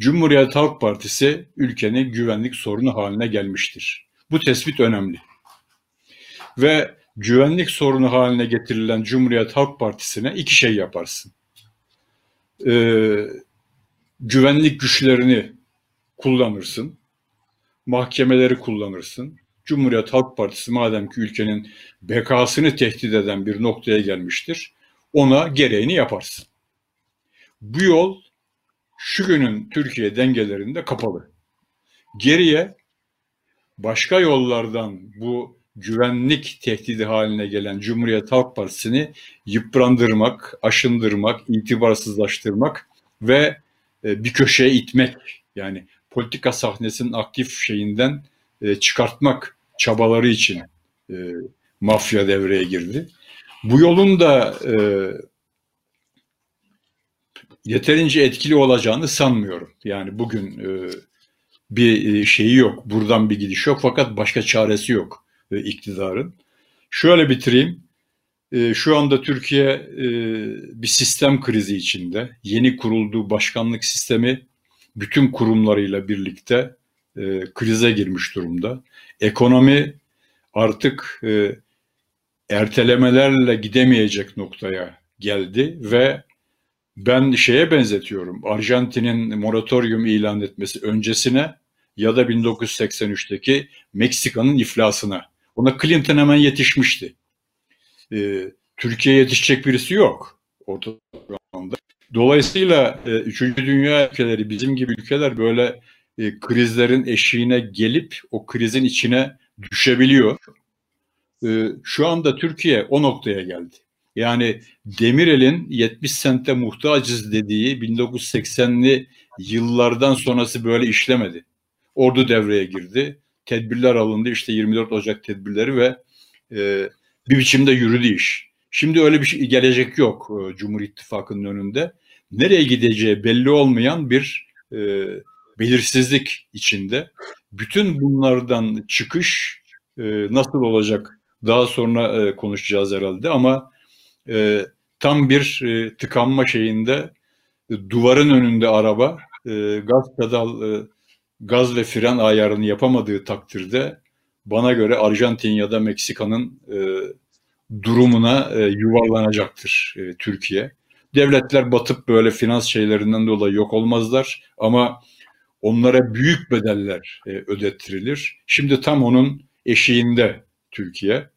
Cumhuriyet Halk Partisi ülkenin güvenlik sorunu haline gelmiştir. Bu tespit önemli. Ve güvenlik sorunu haline getirilen Cumhuriyet Halk Partisi'ne iki şey yaparsın. Ee, güvenlik güçlerini kullanırsın, mahkemeleri kullanırsın. Cumhuriyet Halk Partisi madem ki ülkenin bekasını tehdit eden bir noktaya gelmiştir, ona gereğini yaparsın. Bu yol şu günün Türkiye dengelerinde kapalı. Geriye başka yollardan bu güvenlik tehdidi haline gelen Cumhuriyet Halk Partisi'ni yıprandırmak, aşındırmak, itibarsızlaştırmak ve e, bir köşeye itmek yani politika sahnesinin aktif şeyinden e, çıkartmak çabaları için e, mafya devreye girdi. Bu yolun da yeterince etkili olacağını sanmıyorum. Yani bugün e, bir e, şeyi yok, buradan bir gidiş yok fakat başka çaresi yok e, iktidarın. Şöyle bitireyim. E, şu anda Türkiye e, bir sistem krizi içinde. Yeni kurulduğu başkanlık sistemi bütün kurumlarıyla birlikte e, krize girmiş durumda. Ekonomi artık e, ertelemelerle gidemeyecek noktaya geldi ve ben şeye benzetiyorum. Arjantin'in moratorium ilan etmesi öncesine ya da 1983'teki Meksika'nın iflasına. Ona Clinton hemen yetişmişti. Ee, Türkiye yetişecek birisi yok ortada. Dolayısıyla e, üçüncü dünya ülkeleri, bizim gibi ülkeler böyle e, krizlerin eşiğine gelip o krizin içine düşebiliyor. E, şu anda Türkiye o noktaya geldi. Yani Demirel'in 70 sente muhtacız dediği 1980'li yıllardan sonrası böyle işlemedi. Ordu devreye girdi. Tedbirler alındı. işte 24 Ocak tedbirleri ve e, bir biçimde yürüdü iş. Şimdi öyle bir şey, gelecek yok e, Cumhur İttifakı'nın önünde. Nereye gideceği belli olmayan bir e, belirsizlik içinde. Bütün bunlardan çıkış e, nasıl olacak daha sonra e, konuşacağız herhalde ama e, tam bir e, tıkanma şeyinde e, duvarın önünde araba e, gaz pedal e, gaz ve fren ayarını yapamadığı takdirde bana göre Arjantin ya da Meksika'nın e, durumuna e, yuvarlanacaktır e, Türkiye. Devletler batıp böyle finans şeylerinden dolayı yok olmazlar ama onlara büyük bedeller e, ödettirilir. Şimdi tam onun eşiğinde Türkiye.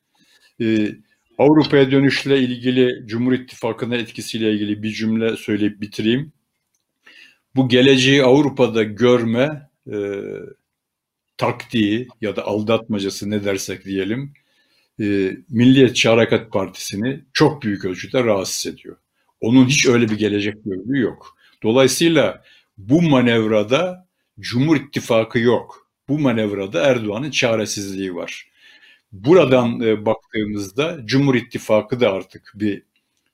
E, Avrupa'ya dönüşle ilgili Cumhur İttifakı'na etkisiyle ilgili bir cümle söyleyip bitireyim. Bu geleceği Avrupa'da görme e, taktiği ya da aldatmacası ne dersek diyelim e, Milliyetçi Hareket Partisi'ni çok büyük ölçüde rahatsız ediyor. Onun hiç öyle bir gelecek gördüğü yok. Dolayısıyla bu manevrada Cumhur İttifakı yok. Bu manevrada Erdoğan'ın çaresizliği var. Buradan e, baktığımızda Cumhur İttifakı da artık bir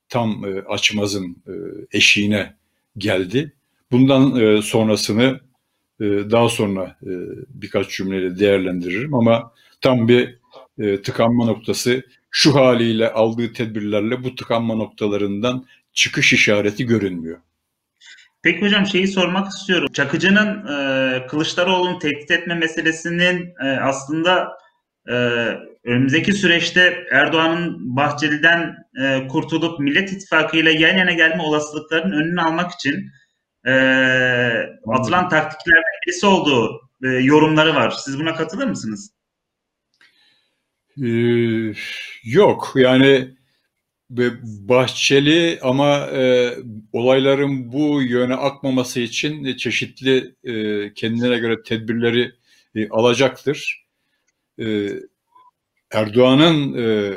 tam e, açmazın e, eşiğine geldi. Bundan e, sonrasını daha sonra birkaç cümleyle değerlendiririm ama tam bir e, tıkanma noktası şu haliyle aldığı tedbirlerle bu tıkanma noktalarından çıkış işareti görünmüyor. Peki hocam şeyi sormak istiyorum. Çakıcı'nın e, Kılıçdaroğlu'nu tehdit etme meselesinin e, aslında e, önümüzdeki süreçte Erdoğan'ın Bahçeli'den e, kurtulup Millet İttifakı ile yan yana gelme olasılıklarının önünü almak için e, atılan taktiklerden birisi olduğu e, yorumları var. Siz buna katılır mısınız? Ee, yok yani Bahçeli ama e, olayların bu yöne akmaması için çeşitli e, kendine göre tedbirleri e, alacaktır. E, Erdoğan'ın e,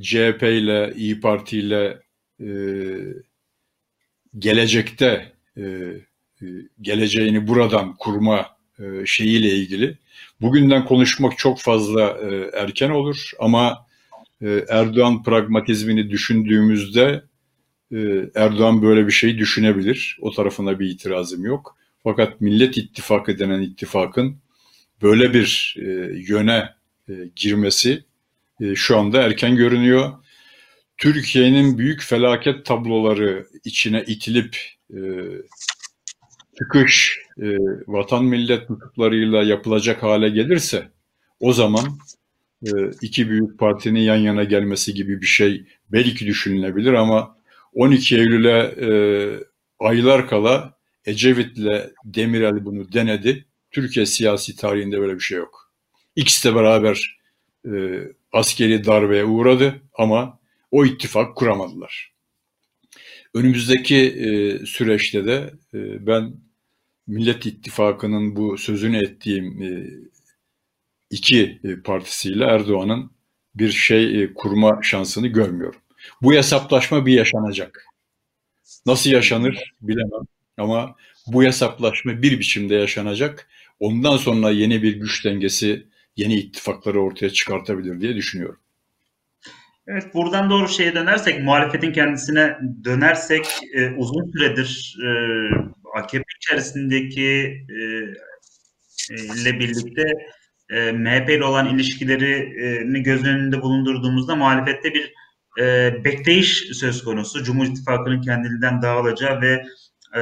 CHP ile İyi Parti ile e, gelecekte e, e, geleceğini buradan kurma e, şeyiyle ilgili bugünden konuşmak çok fazla e, erken olur ama e, Erdoğan pragmatizmini düşündüğümüzde e, Erdoğan böyle bir şey düşünebilir. O tarafına bir itirazım yok. Fakat Millet İttifakı denen ittifakın böyle bir e, yöne e, girmesi e, şu anda erken görünüyor. Türkiye'nin büyük felaket tabloları içine itilip e, çıkış e, vatan millet nutuklarıyla yapılacak hale gelirse o zaman e, iki büyük partinin yan yana gelmesi gibi bir şey belki düşünülebilir ama 12 Eylül'e e, aylar kala Ecevit'le Demirel bunu denedi. Türkiye siyasi tarihinde böyle bir şey yok. İkisi de beraber e, askeri darbeye uğradı ama o ittifak kuramadılar. Önümüzdeki e, süreçte de e, ben Millet İttifakı'nın bu sözünü ettiğim e, iki e, partisiyle Erdoğan'ın bir şey e, kurma şansını görmüyorum. Bu hesaplaşma bir yaşanacak. Nasıl yaşanır bilemem ama bu hesaplaşma bir biçimde yaşanacak. Ondan sonra yeni bir güç dengesi, yeni ittifakları ortaya çıkartabilir diye düşünüyorum. Evet buradan doğru şeye dönersek, muhalefetin kendisine dönersek e, uzun süredir e, AKP içerisindeki e, ile birlikte e, MHP ile olan ilişkilerini göz önünde bulundurduğumuzda muhalefette bir e, bekleyiş söz konusu. Cumhur İttifakı'nın kendiliğinden dağılacağı ve e,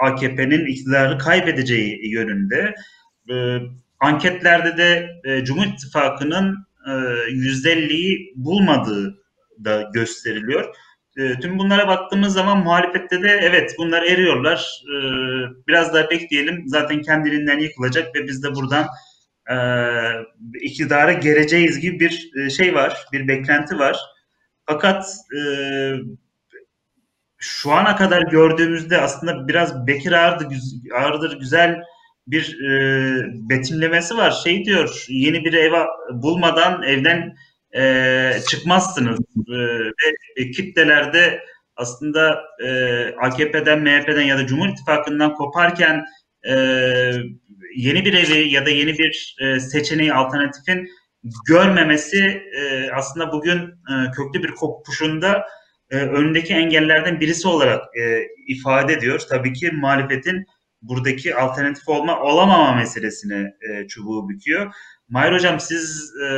AKP'nin iktidarı kaybedeceği yönünde. E, anketlerde de e, Cumhur İttifakı'nın e, %50'yi bulmadığı da gösteriliyor. Tüm bunlara baktığımız zaman muhalefette de evet bunlar eriyorlar. E, biraz daha bekleyelim. Zaten kendiliğinden yıkılacak ve biz de buradan e, iktidara geleceğiz gibi bir e, şey var, bir beklenti var. Fakat e, şu ana kadar gördüğümüzde aslında biraz Bekir Ağırdır, Ağırdır güzel bir e, betimlemesi var. Şey diyor, yeni bir ev bulmadan evden e, çıkmazsınız. E, ve kitlelerde aslında e, AKP'den, MHP'den ya da Cumhur İttifakı'ndan koparken e, yeni bir evi ya da yeni bir e, seçeneği, alternatifin görmemesi e, aslında bugün e, köklü bir kopuşunda e, önündeki engellerden birisi olarak e, ifade ediyor. Tabii ki muhalefetin buradaki alternatif olma olamama meselesine e, çubuğu büküyor. Mahir Hocam siz e,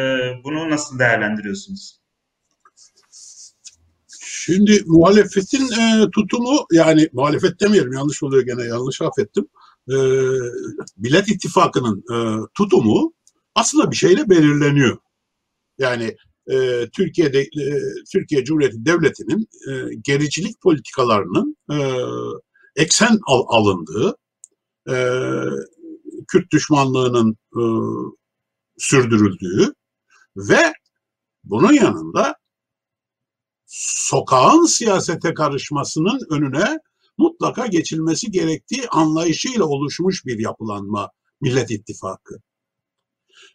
bunu nasıl değerlendiriyorsunuz? Şimdi muhalefetin e, tutumu yani muhalefet demeyelim yanlış oluyor gene yanlış affettim. E, Millet İttifakı'nın e, tutumu aslında bir şeyle belirleniyor. Yani e, Türkiye'de e, Türkiye Cumhuriyeti Devleti'nin e, gericilik politikalarının e, eksen al, alındığı, e, Kürt düşmanlığının e, sürdürüldüğü ve bunun yanında sokağın siyasete karışmasının önüne mutlaka geçilmesi gerektiği anlayışıyla oluşmuş bir yapılanma Millet İttifakı.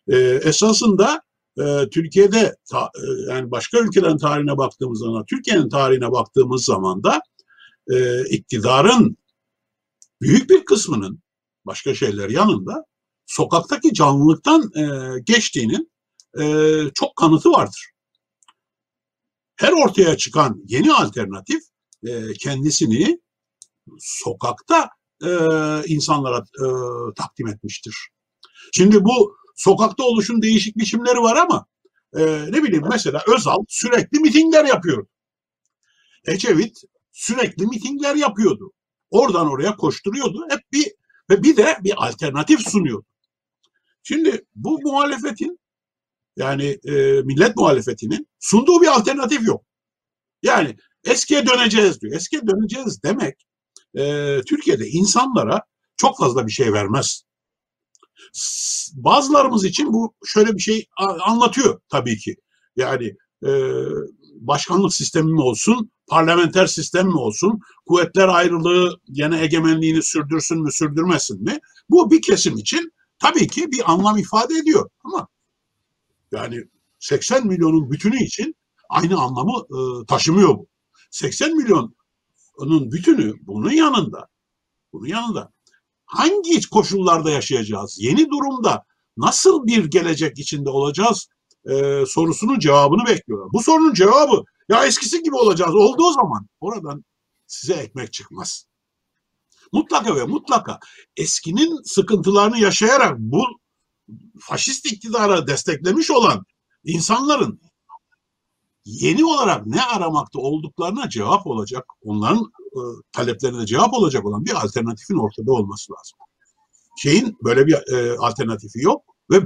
Ee, esasında e, Türkiye'de ta, e, yani başka ülkelerin tarihine baktığımız zaman, Türkiye'nin tarihine baktığımız zaman da e, iktidarın büyük bir kısmının başka şeyler yanında sokaktaki canlılıktan e, geçtiğinin e, çok kanıtı vardır. Her ortaya çıkan yeni alternatif e, kendisini sokakta e, insanlara e, takdim etmiştir. Şimdi bu sokakta oluşun değişik biçimleri var ama e, ne bileyim mesela Özal sürekli mitingler yapıyor. Ecevit sürekli mitingler yapıyordu. Oradan oraya koşturuyordu. Hep bir ve bir de bir alternatif sunuyordu. Şimdi bu muhalefetin yani e, millet muhalefetinin sunduğu bir alternatif yok. Yani eskiye döneceğiz diyor. Eskiye döneceğiz demek e, Türkiye'de insanlara çok fazla bir şey vermez. Bazılarımız için bu şöyle bir şey anlatıyor tabii ki. Yani e, başkanlık sistemi mi olsun, parlamenter sistem mi olsun, kuvvetler ayrılığı yine egemenliğini sürdürsün mü, sürdürmesin mi? Bu bir kesim için tabii ki bir anlam ifade ediyor. Ama yani 80 milyonun bütünü için aynı anlamı e, taşımıyor bu. 80 milyonun bütünü bunun yanında, bunun yanında hangi koşullarda yaşayacağız? Yeni durumda nasıl bir gelecek içinde olacağız? E, sorusunun cevabını bekliyorlar. Bu sorunun cevabı ya eskisi gibi olacağız olduğu zaman oradan size ekmek çıkmaz. Mutlaka ve mutlaka eskinin sıkıntılarını yaşayarak bu faşist iktidara desteklemiş olan insanların yeni olarak ne aramakta olduklarına cevap olacak, onların e, taleplerine cevap olacak olan bir alternatifin ortada olması lazım. Şeyin böyle bir e, alternatifi yok ve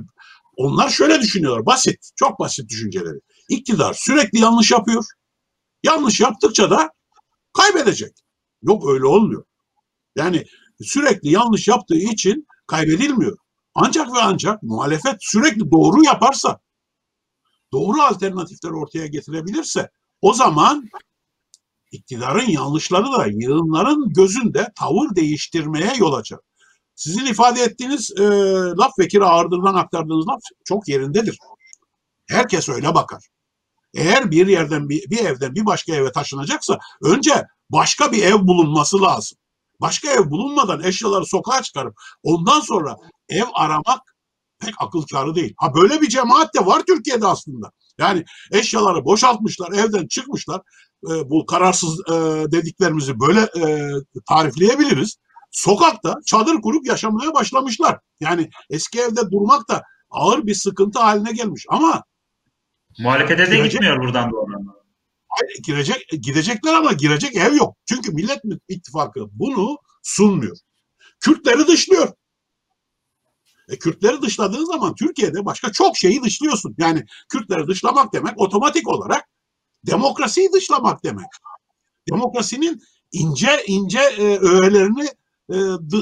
onlar şöyle düşünüyorlar, basit, çok basit düşünceleri. İktidar sürekli yanlış yapıyor. Yanlış yaptıkça da kaybedecek. Yok öyle olmuyor. Yani sürekli yanlış yaptığı için kaybedilmiyor. Ancak ve ancak muhalefet sürekli doğru yaparsa, doğru alternatifler ortaya getirebilirse o zaman iktidarın yanlışları da yığınların gözünde tavır değiştirmeye yol açar. Sizin ifade ettiğiniz e, laf Vekir Ağırdır'dan aktardığınız laf çok yerindedir. Herkes öyle bakar. Eğer bir yerden bir, bir evden bir başka eve taşınacaksa önce başka bir ev bulunması lazım. Başka ev bulunmadan eşyaları sokağa çıkarıp ondan sonra ev aramak pek akıl kârı değil. Ha böyle bir cemaat de var Türkiye'de aslında. Yani eşyaları boşaltmışlar, evden çıkmışlar. E, bu kararsız e, dediklerimizi böyle e, tarifleyebiliriz. Sokakta çadır kurup yaşamaya başlamışlar. Yani eski evde durmak da ağır bir sıkıntı haline gelmiş. Ama muhalefete de gitmiyor buradan doğru. Girecek, gidecekler ama girecek ev yok. Çünkü Millet İttifakı bunu sunmuyor. Kürtleri dışlıyor. E, Kürtleri dışladığın zaman Türkiye'de başka çok şeyi dışlıyorsun. Yani Kürtleri dışlamak demek otomatik olarak demokrasiyi dışlamak demek. Demokrasinin ince ince e, öğelerini e,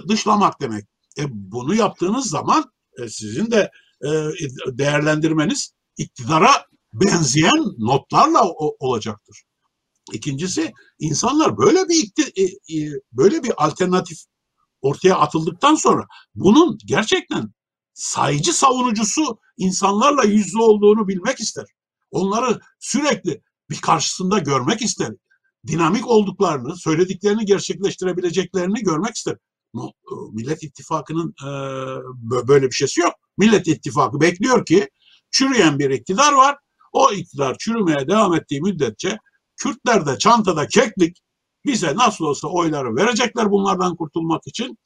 dışlamak demek. E, bunu yaptığınız zaman e, sizin de e, değerlendirmeniz iktidara benzeyen notlarla olacaktır. İkincisi insanlar böyle bir e, e, böyle bir alternatif ortaya atıldıktan sonra bunun gerçekten sayıcı savunucusu insanlarla yüzlü olduğunu bilmek ister. Onları sürekli bir karşısında görmek ister. Dinamik olduklarını, söylediklerini gerçekleştirebileceklerini görmek ister. E, Millet İttifakı'nın böyle bir şeysi yok. Millet İttifakı bekliyor ki çürüyen bir iktidar var. O iktidar çürümeye devam ettiği müddetçe Kürtler de çantada keklik bize nasıl olsa oyları verecekler bunlardan kurtulmak için.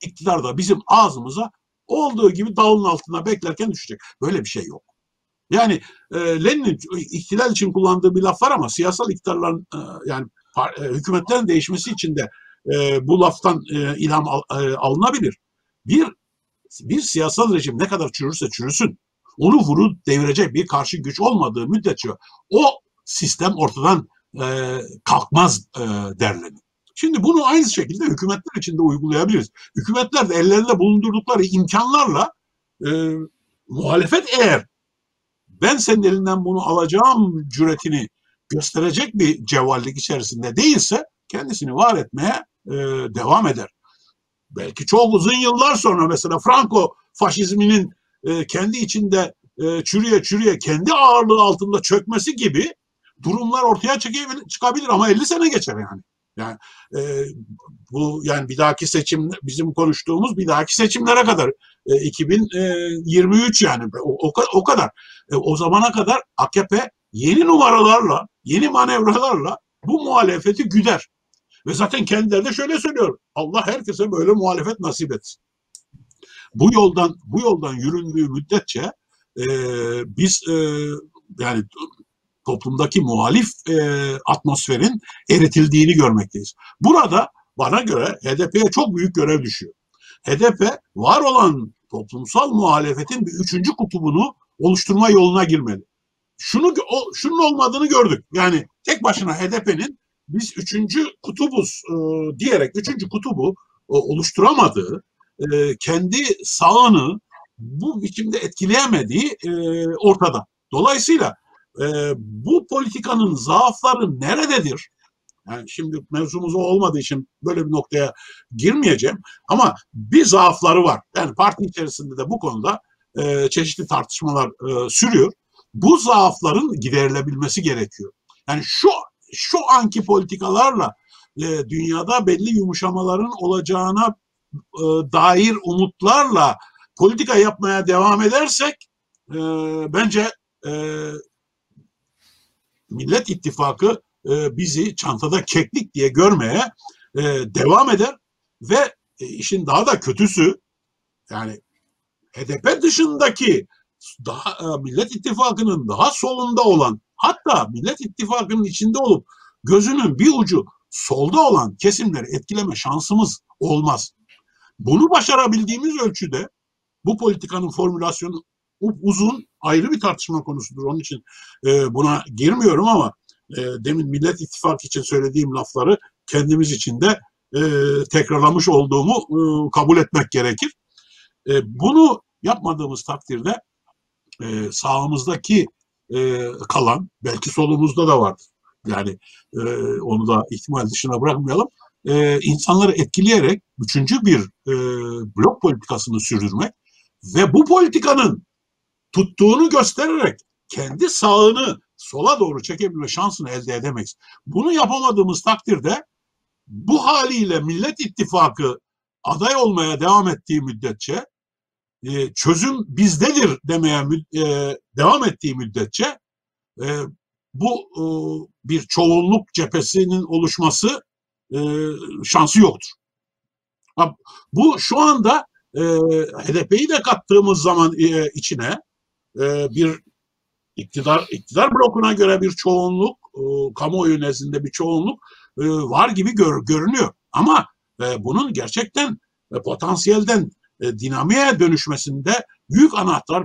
İktidar da bizim ağzımıza olduğu gibi dağın altında beklerken düşecek. Böyle bir şey yok. Yani e, Lenin'in ihtilal için kullandığı bir laf var ama siyasal iktidarların e, yani e, hükümetlerin değişmesi için de e, bu laftan e, ilham al, e, alınabilir. Bir bir siyasal rejim ne kadar çürürse çürüsün onu vurup devirecek bir karşı güç olmadığı müddetçe o sistem ortadan e, kalkmaz e, derleniyor. Şimdi bunu aynı şekilde hükümetler için de uygulayabiliriz. Hükümetler de ellerinde bulundurdukları imkanlarla e, muhalefet eğer ben senin elinden bunu alacağım cüretini gösterecek bir cevvallik içerisinde değilse kendisini var etmeye e, devam eder. Belki çok uzun yıllar sonra mesela Franco faşizminin e, kendi içinde e, çürüye çürüye kendi ağırlığı altında çökmesi gibi durumlar ortaya çıkabilir ama 50 sene geçer yani. Yani e, bu yani bir dahaki seçim bizim konuştuğumuz bir dahaki seçimlere kadar e, 2023 yani o, o, o kadar. E, o zamana kadar AKP yeni numaralarla, yeni manevralarla bu muhalefeti güder. Ve zaten kendileri de şöyle söylüyor. Allah herkese böyle muhalefet nasip etsin. Bu yoldan bu yoldan yüründüğü müddetçe e, biz e, yani toplumdaki muhalif e, atmosferin eritildiğini görmekteyiz. Burada bana göre HDP'ye çok büyük görev düşüyor. HDP var olan toplumsal muhalefetin bir üçüncü kutubunu oluşturma yoluna girmeli. Şunu o, şunun olmadığını gördük. Yani tek başına HDP'nin biz üçüncü kutubuz e, diyerek üçüncü kutubu e, oluşturamadığı, e, kendi sağını bu biçimde etkileyemediği e, ortada. Dolayısıyla e, bu politikanın zaafları nerededir? Yani şimdi mevzumuz o olmadığı için böyle bir noktaya girmeyeceğim. Ama bir zaafları var. Yani parti içerisinde de bu konuda çeşitli tartışmalar sürüyor. Bu zaafların giderilebilmesi gerekiyor. Yani şu şu anki politikalarla dünyada belli yumuşamaların olacağına e, dair umutlarla politika yapmaya devam edersek e, bence e, Millet İttifakı e, bizi çantada keklik diye görmeye e, devam eder ve e, işin daha da kötüsü yani HDP dışındaki daha e, Millet İttifakı'nın daha solunda olan hatta Millet İttifakı'nın içinde olup gözünün bir ucu solda olan kesimleri etkileme şansımız olmaz. Bunu başarabildiğimiz ölçüde bu politikanın formülasyonu uzun ayrı bir tartışma konusudur. Onun için e, buna girmiyorum ama e, demin Millet İttifakı için söylediğim lafları kendimiz için de e, tekrarlamış olduğumu e, kabul etmek gerekir. E, bunu yapmadığımız takdirde e, sağımızdaki e, kalan belki solumuzda da vardır. Yani e, onu da ihtimal dışına bırakmayalım. E, insanları etkileyerek üçüncü bir e, blok politikasını sürdürmek ve bu politikanın tuttuğunu göstererek kendi sağını sola doğru çekebilme şansını elde edemeyiz. Bunu yapamadığımız takdirde bu haliyle Millet İttifakı aday olmaya devam ettiği müddetçe e, çözüm bizdedir demeye e, devam ettiği müddetçe e, bu e, bir çoğunluk cephesinin oluşması e, şansı yoktur. Bu şu anda e, HDP'yi de kattığımız zaman e, içine e, bir iktidar iktidar blokuna göre bir çoğunluk, e, kamuoyu nezdinde bir çoğunluk e, var gibi gör, görünüyor. Ama e, bunun gerçekten e, potansiyelden e, dinamiğe dönüşmesinde büyük anahtar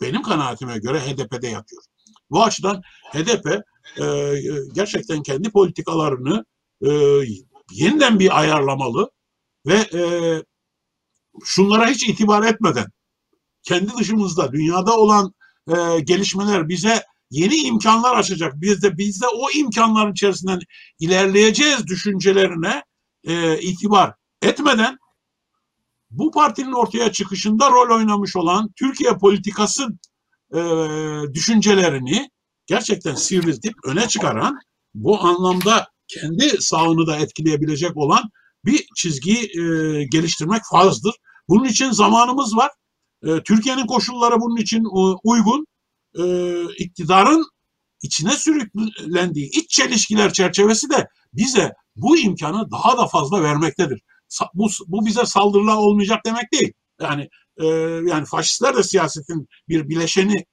benim kanaatime göre HDP'de yatıyor. Bu açıdan HDP e, gerçekten kendi politikalarını e, yeniden bir ayarlamalı ve e, şunlara hiç itibar etmeden kendi dışımızda dünyada olan e, gelişmeler bize yeni imkanlar açacak. Biz de biz de o imkanların içerisinden ilerleyeceğiz düşüncelerine e, itibar etmeden bu partinin ortaya çıkışında rol oynamış olan Türkiye politikası e, düşüncelerini gerçekten sivriltip öne çıkaran bu anlamda kendi sağını da etkileyebilecek olan bir çizgiyi e, geliştirmek farzdır. Bunun için zamanımız var. E, Türkiye'nin koşulları bunun için uygun. E, iktidarın içine sürüklendiği iç çelişkiler çerçevesi de bize bu imkanı daha da fazla vermektedir. Bu, bu bize saldırılar olmayacak demek değil. Yani e, yani faşistler de siyasetin bir bileşeni,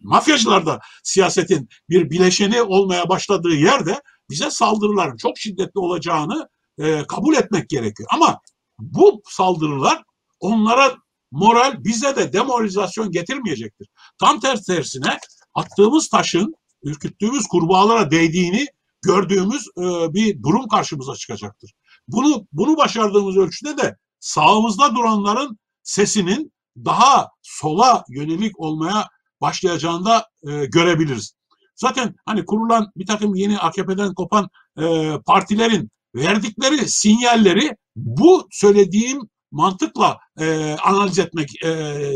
mafyacılar da siyasetin bir bileşeni olmaya başladığı yerde bize saldırıların çok şiddetli olacağını e, kabul etmek gerekiyor. Ama bu saldırılar onlara moral bize de demoralizasyon getirmeyecektir. Tam ters tersine attığımız taşın ürküttüğümüz kurbağalara değdiğini gördüğümüz e, bir durum karşımıza çıkacaktır. Bunu bunu başardığımız ölçüde de sağımızda duranların sesinin daha sola yönelik olmaya başlayacağını da e, görebiliriz. Zaten hani kurulan bir takım yeni AKP'den kopan e, partilerin verdikleri sinyalleri bu söylediğim mantıkla e, analiz etmek e,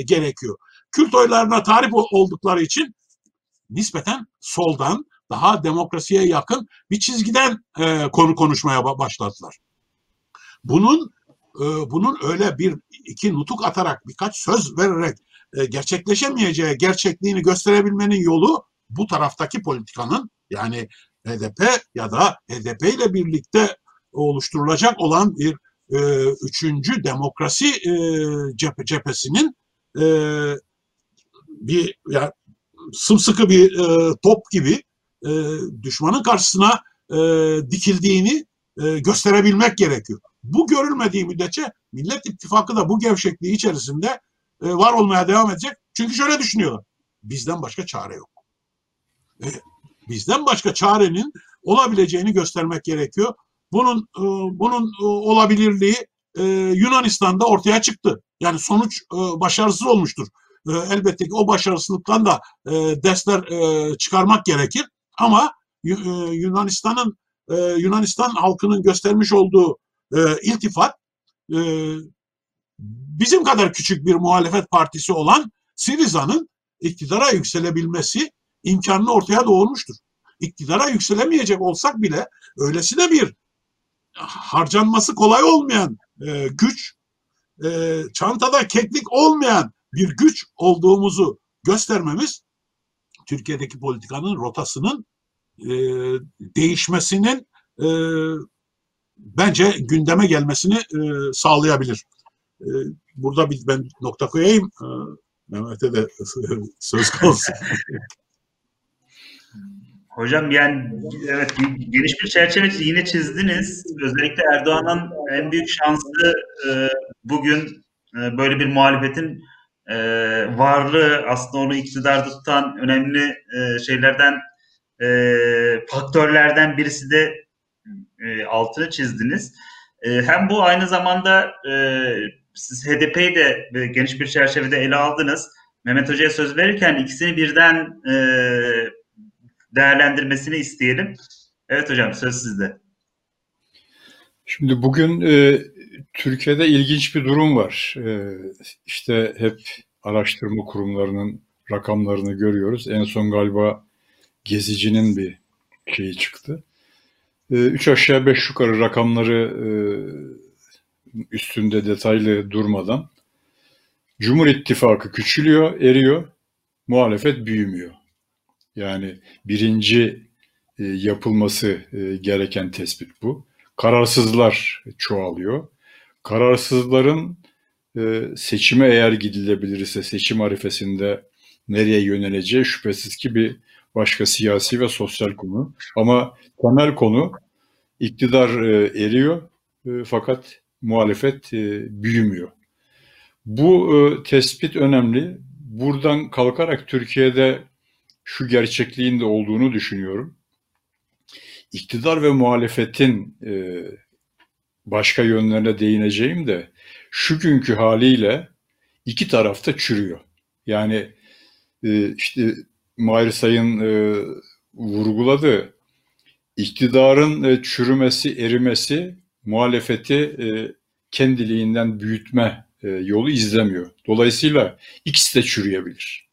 gerekiyor. Kürt oylarına tarif oldukları için nispeten soldan daha demokrasiye yakın bir çizgiden e, konu konuşmaya başladılar. Bunun e, bunun öyle bir iki nutuk atarak birkaç söz vererek e, gerçekleşemeyeceği gerçekliğini gösterebilmenin yolu bu taraftaki politikanın yani HDP ya da HDP ile birlikte oluşturulacak olan bir e, üçüncü demokrasi e, cephe, cephesinin e, bir yani sımsıkı bir e, top gibi e, düşmanın karşısına e, dikildiğini e, gösterebilmek gerekiyor. Bu görülmediği müddetçe Millet İttifakı da bu gevşekliği içerisinde e, var olmaya devam edecek. Çünkü şöyle düşünüyorlar. Bizden başka çare yok. E, bizden başka çarenin olabileceğini göstermek gerekiyor. Bunun e, bunun e, olabilirliği Yunanistan'da ortaya çıktı. Yani sonuç başarısız olmuştur. Elbette ki o başarısızlıktan da dersler çıkarmak gerekir. Ama Yunanistan'ın Yunanistan halkının göstermiş olduğu iltifat bizim kadar küçük bir muhalefet partisi olan Siriza'nın iktidara yükselebilmesi imkanını ortaya doğurmuştur. İktidara yükselemeyecek olsak bile öylesine bir harcanması kolay olmayan e, güç, e, çantada keklik olmayan bir güç olduğumuzu göstermemiz Türkiye'deki politikanın rotasının e, değişmesinin e, bence gündeme gelmesini e, sağlayabilir. E, burada bir ben nokta koyayım. E, Mehmet'e de söz kalsın. Hocam yani evet geniş bir çerçeve yine çizdiniz. Özellikle Erdoğan'ın en büyük şansı e, bugün e, böyle bir muhalefetin e, varlığı aslında onu iktidarda tutan önemli e, şeylerden e, faktörlerden birisi de e, altını çizdiniz. E, hem bu aynı zamanda e, siz HDP'yi de e, geniş bir çerçevede ele aldınız. Mehmet Hoca'ya söz verirken ikisini birden e, değerlendirmesini isteyelim. Evet hocam söz sizde. Şimdi bugün e, Türkiye'de ilginç bir durum var. E, işte hep araştırma kurumlarının rakamlarını görüyoruz. En son galiba Gezici'nin bir şeyi çıktı. E, üç aşağı beş yukarı rakamları e, üstünde detaylı durmadan Cumhur İttifakı küçülüyor, eriyor, muhalefet büyümüyor. Yani birinci e, yapılması e, gereken tespit bu. Kararsızlar çoğalıyor. Kararsızların e, seçime eğer gidilebilirse seçim arifesinde nereye yöneleceği şüphesiz ki bir başka siyasi ve sosyal konu. Ama temel konu iktidar eriyor fakat muhalefet büyümüyor. Bu tespit önemli. Buradan kalkarak Türkiye'de şu gerçekliğin de olduğunu düşünüyorum. İktidar ve muhalefetin e, başka yönlerine değineceğim de şu günkü haliyle iki tarafta çürüyor. Yani e, işte Mahir Sayın e, vurguladı. İktidarın e, çürümesi, erimesi muhalefeti e, kendiliğinden büyütme e, yolu izlemiyor. Dolayısıyla ikisi de çürüyebilir.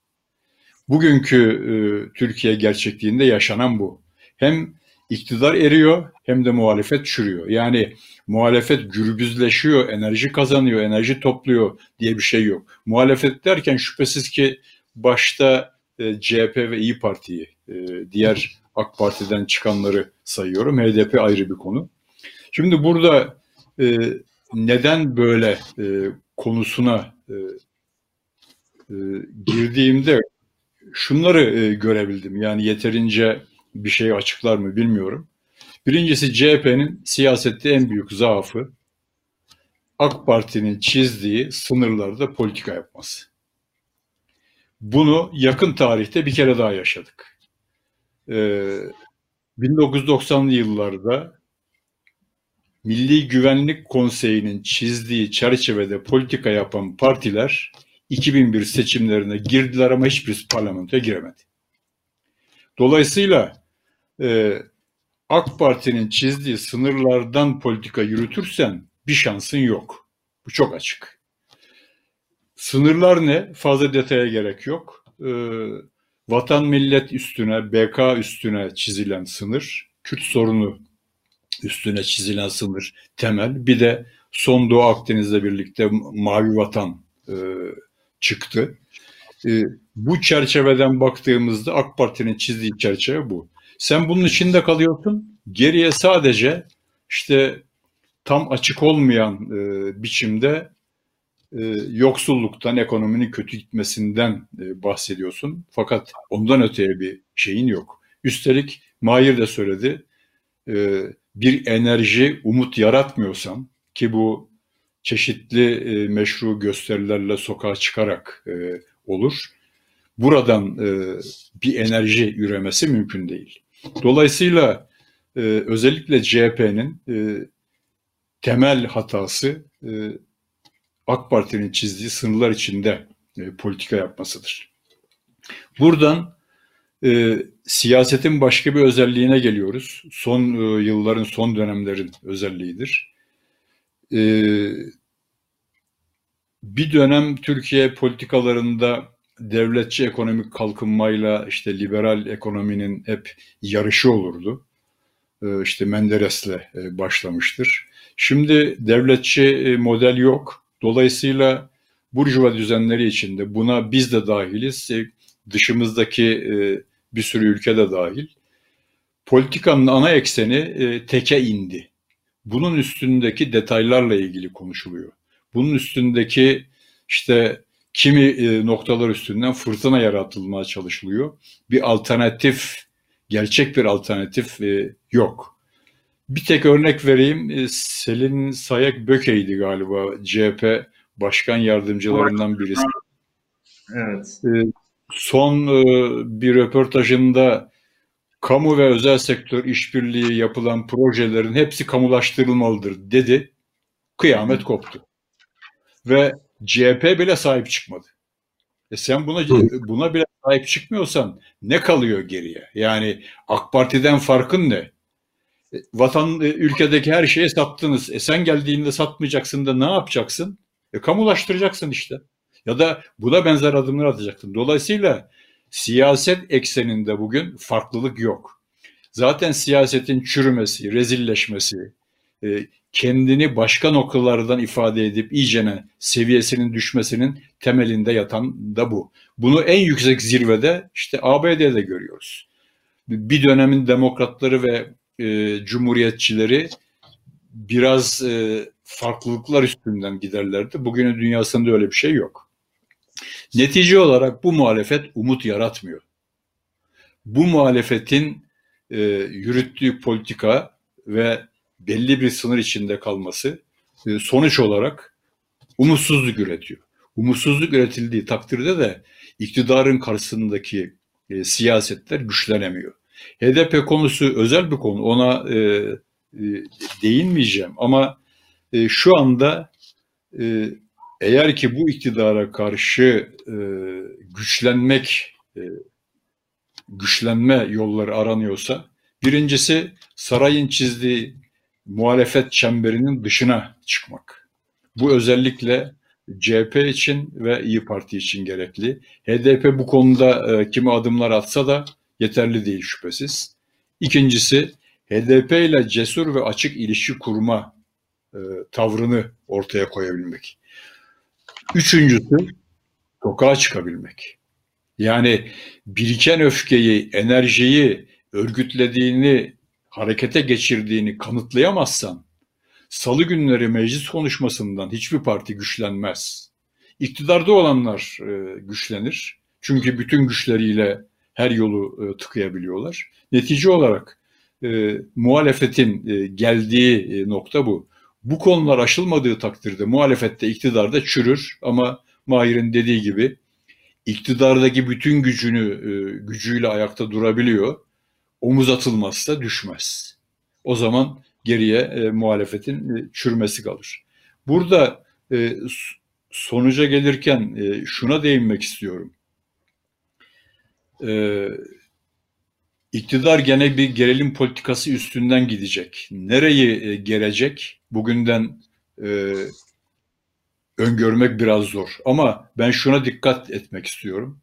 Bugünkü e, Türkiye gerçekliğinde yaşanan bu. Hem iktidar eriyor hem de muhalefet çürüyor. Yani muhalefet gürbüzleşiyor, enerji kazanıyor, enerji topluyor diye bir şey yok. Muhalefet derken şüphesiz ki başta e, CHP ve İyi Parti'yi, e, diğer AK Parti'den çıkanları sayıyorum. HDP ayrı bir konu. Şimdi burada e, neden böyle e, konusuna e, e, girdiğimde şunları e, görebildim. Yani yeterince bir şey açıklar mı bilmiyorum. Birincisi CHP'nin siyasette en büyük zaafı AK Parti'nin çizdiği sınırlarda politika yapması. Bunu yakın tarihte bir kere daha yaşadık. Ee, 1990'lı yıllarda Milli Güvenlik Konseyi'nin çizdiği çerçevede politika yapan partiler 2001 seçimlerine girdiler ama hiçbir parlamentoya giremedi. Dolayısıyla e, AK Parti'nin çizdiği sınırlardan politika yürütürsen bir şansın yok. Bu çok açık. Sınırlar ne? Fazla detaya gerek yok. E, vatan millet üstüne, BK üstüne çizilen sınır, Kürt sorunu üstüne çizilen sınır temel. Bir de son Doğu Akdeniz'le birlikte Mavi Vatan e, çıktı. E, bu çerçeveden baktığımızda AK Parti'nin çizdiği çerçeve bu. Sen bunun içinde kalıyorsun. Geriye sadece işte tam açık olmayan e, biçimde e, yoksulluktan, ekonominin kötü gitmesinden e, bahsediyorsun. Fakat ondan öteye bir şeyin yok. Üstelik Mahir de söyledi, e, bir enerji, umut yaratmıyorsam ki bu çeşitli e, meşru gösterilerle sokağa çıkarak e, olur. Buradan e, bir enerji üremesi mümkün değil. Dolayısıyla e, özellikle CHP'nin e, temel hatası e, AK Parti'nin çizdiği sınırlar içinde e, politika yapmasıdır. Buradan e, siyasetin başka bir özelliğine geliyoruz. Son e, yılların, son dönemlerin özelliğidir. E, bir dönem Türkiye politikalarında devletçi ekonomik kalkınmayla işte liberal ekonominin hep yarışı olurdu. E, işte Menderes'le e, başlamıştır. Şimdi devletçi e, model yok. Dolayısıyla burjuva düzenleri içinde buna biz de dahiliz. E, dışımızdaki e, bir sürü ülke de dahil. Politikanın ana ekseni e, teke indi. Bunun üstündeki detaylarla ilgili konuşuluyor. Bunun üstündeki işte kimi e, noktalar üstünden fırtına yaratılmaya çalışılıyor. Bir alternatif, gerçek bir alternatif e, yok. Bir tek örnek vereyim. E, Selin Sayak Böke'ydi galiba CHP başkan yardımcılarından birisi. Evet. Son bir röportajında kamu ve özel sektör işbirliği yapılan projelerin hepsi kamulaştırılmalıdır dedi. Kıyamet koptu. Ve CHP bile sahip çıkmadı. E sen buna buna bile sahip çıkmıyorsan ne kalıyor geriye? Yani AK Parti'den farkın ne? E, vatan e, ülkedeki her şeyi sattınız. E sen geldiğinde satmayacaksın da ne yapacaksın? E kamulaştıracaksın işte. Ya da buna benzer adımlar atacaksın. Dolayısıyla siyaset ekseninde bugün farklılık yok. Zaten siyasetin çürümesi, rezilleşmesi, e, kendini başka noktalardan ifade edip iyicene seviyesinin düşmesinin temelinde yatan da bu. Bunu en yüksek zirvede işte ABD'de görüyoruz. Bir dönemin demokratları ve e, cumhuriyetçileri biraz e, farklılıklar üstünden giderlerdi. Bugünün dünyasında öyle bir şey yok. Netice olarak bu muhalefet umut yaratmıyor. Bu muhalefetin e, yürüttüğü politika ve belli bir sınır içinde kalması e, sonuç olarak umutsuzluk üretiyor. Umutsuzluk üretildiği takdirde de iktidarın karşısındaki e, siyasetler güçlenemiyor. HDP konusu özel bir konu. Ona e, e, değinmeyeceğim ama e, şu anda e, eğer ki bu iktidara karşı e, güçlenmek, e, güçlenme yolları aranıyorsa, birincisi sarayın çizdiği muhalefet çemberinin dışına çıkmak. Bu özellikle CHP için ve İyi Parti için gerekli. HDP bu konuda e, kimi adımlar atsa da yeterli değil şüphesiz. İkincisi HDP ile cesur ve açık ilişki kurma e, tavrını ortaya koyabilmek. Üçüncüsü sokağa çıkabilmek. Yani biriken öfkeyi, enerjiyi örgütlediğini, harekete geçirdiğini kanıtlayamazsan salı günleri meclis konuşmasından hiçbir parti güçlenmez. İktidarda olanlar e, güçlenir. Çünkü bütün güçleriyle her yolu e, tıkayabiliyorlar. Netice olarak e, muhalefetin geldiği nokta bu. Bu konular aşılmadığı takdirde muhalefette iktidarda çürür ama Mahir'in dediği gibi iktidardaki bütün gücünü e, gücüyle ayakta durabiliyor. Omuz atılmazsa düşmez. O zaman geriye e, muhalefetin e, çürmesi kalır. Burada e, sonuca gelirken e, şuna değinmek istiyorum. E, iktidar gene bir gerilim politikası üstünden gidecek. Nereyi e, gelecek? Bugünden e, öngörmek biraz zor. Ama ben şuna dikkat etmek istiyorum.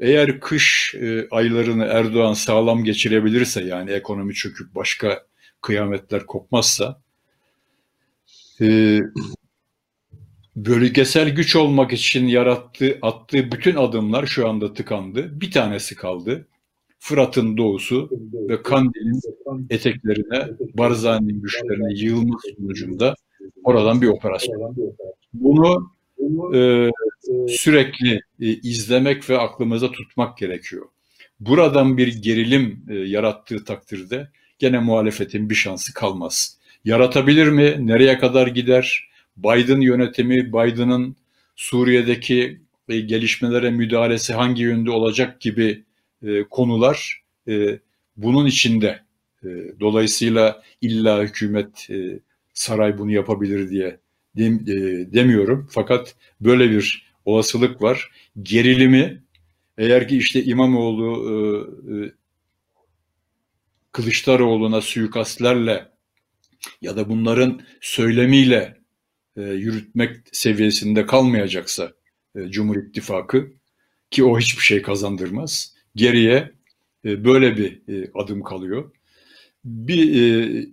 Eğer kış e, aylarını Erdoğan sağlam geçirebilirse yani ekonomi çöküp başka kıyametler kopmazsa e, bölgesel güç olmak için yarattığı, attığı bütün adımlar şu anda tıkandı. Bir tanesi kaldı. Fırat'ın doğusu ve Kandil'in eteklerine Barzani'nin güçlerine yığılma sonucunda oradan bir operasyon. Bunu e, sürekli e, izlemek ve aklımıza tutmak gerekiyor. Buradan bir gerilim e, yarattığı takdirde gene muhalefetin bir şansı kalmaz. Yaratabilir mi? Nereye kadar gider? Biden yönetimi, Biden'ın Suriye'deki e, gelişmelere müdahalesi hangi yönde olacak gibi e, konular e, bunun içinde. E, dolayısıyla illa hükümet e, saray bunu yapabilir diye dem, e, demiyorum. Fakat böyle bir olasılık var. Gerilimi eğer ki işte İmamoğlu e, e, Kılıçdaroğlu'na suikastlerle ya da bunların söylemiyle e, yürütmek seviyesinde kalmayacaksa e, Cumhur İttifakı ki o hiçbir şey kazandırmaz. Geriye e, böyle bir e, adım kalıyor. Bir e,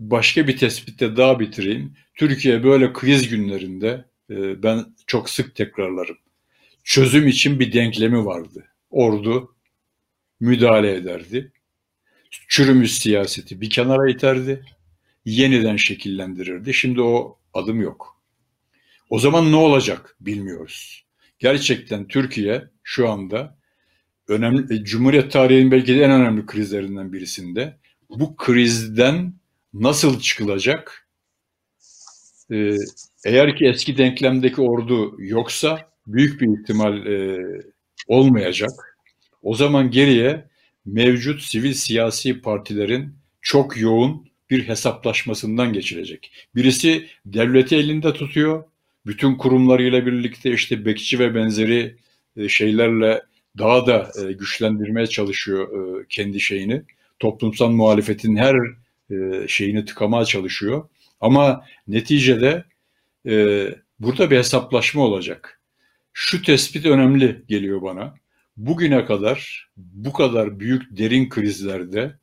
başka bir tespitte daha bitireyim. Türkiye böyle kriz günlerinde ben çok sık tekrarlarım. Çözüm için bir denklemi vardı. Ordu müdahale ederdi. Çürümüş siyaseti bir kenara iterdi. Yeniden şekillendirirdi. Şimdi o adım yok. O zaman ne olacak bilmiyoruz. Gerçekten Türkiye şu anda önemli e, Cumhuriyet tarihinin belki de en önemli krizlerinden birisinde. Bu krizden nasıl çıkılacak? Ee, eğer ki eski denklemdeki ordu yoksa büyük bir ihtimal e, olmayacak. O zaman geriye mevcut sivil siyasi partilerin çok yoğun bir hesaplaşmasından geçilecek. Birisi devleti elinde tutuyor, bütün kurumlarıyla birlikte işte bekçi ve benzeri e, şeylerle daha da e, güçlendirmeye çalışıyor e, kendi şeyini. Toplumsal muhalefetin her şeyini tıkamaya çalışıyor. Ama neticede burada bir hesaplaşma olacak. Şu tespit önemli geliyor bana. Bugüne kadar bu kadar büyük derin krizlerde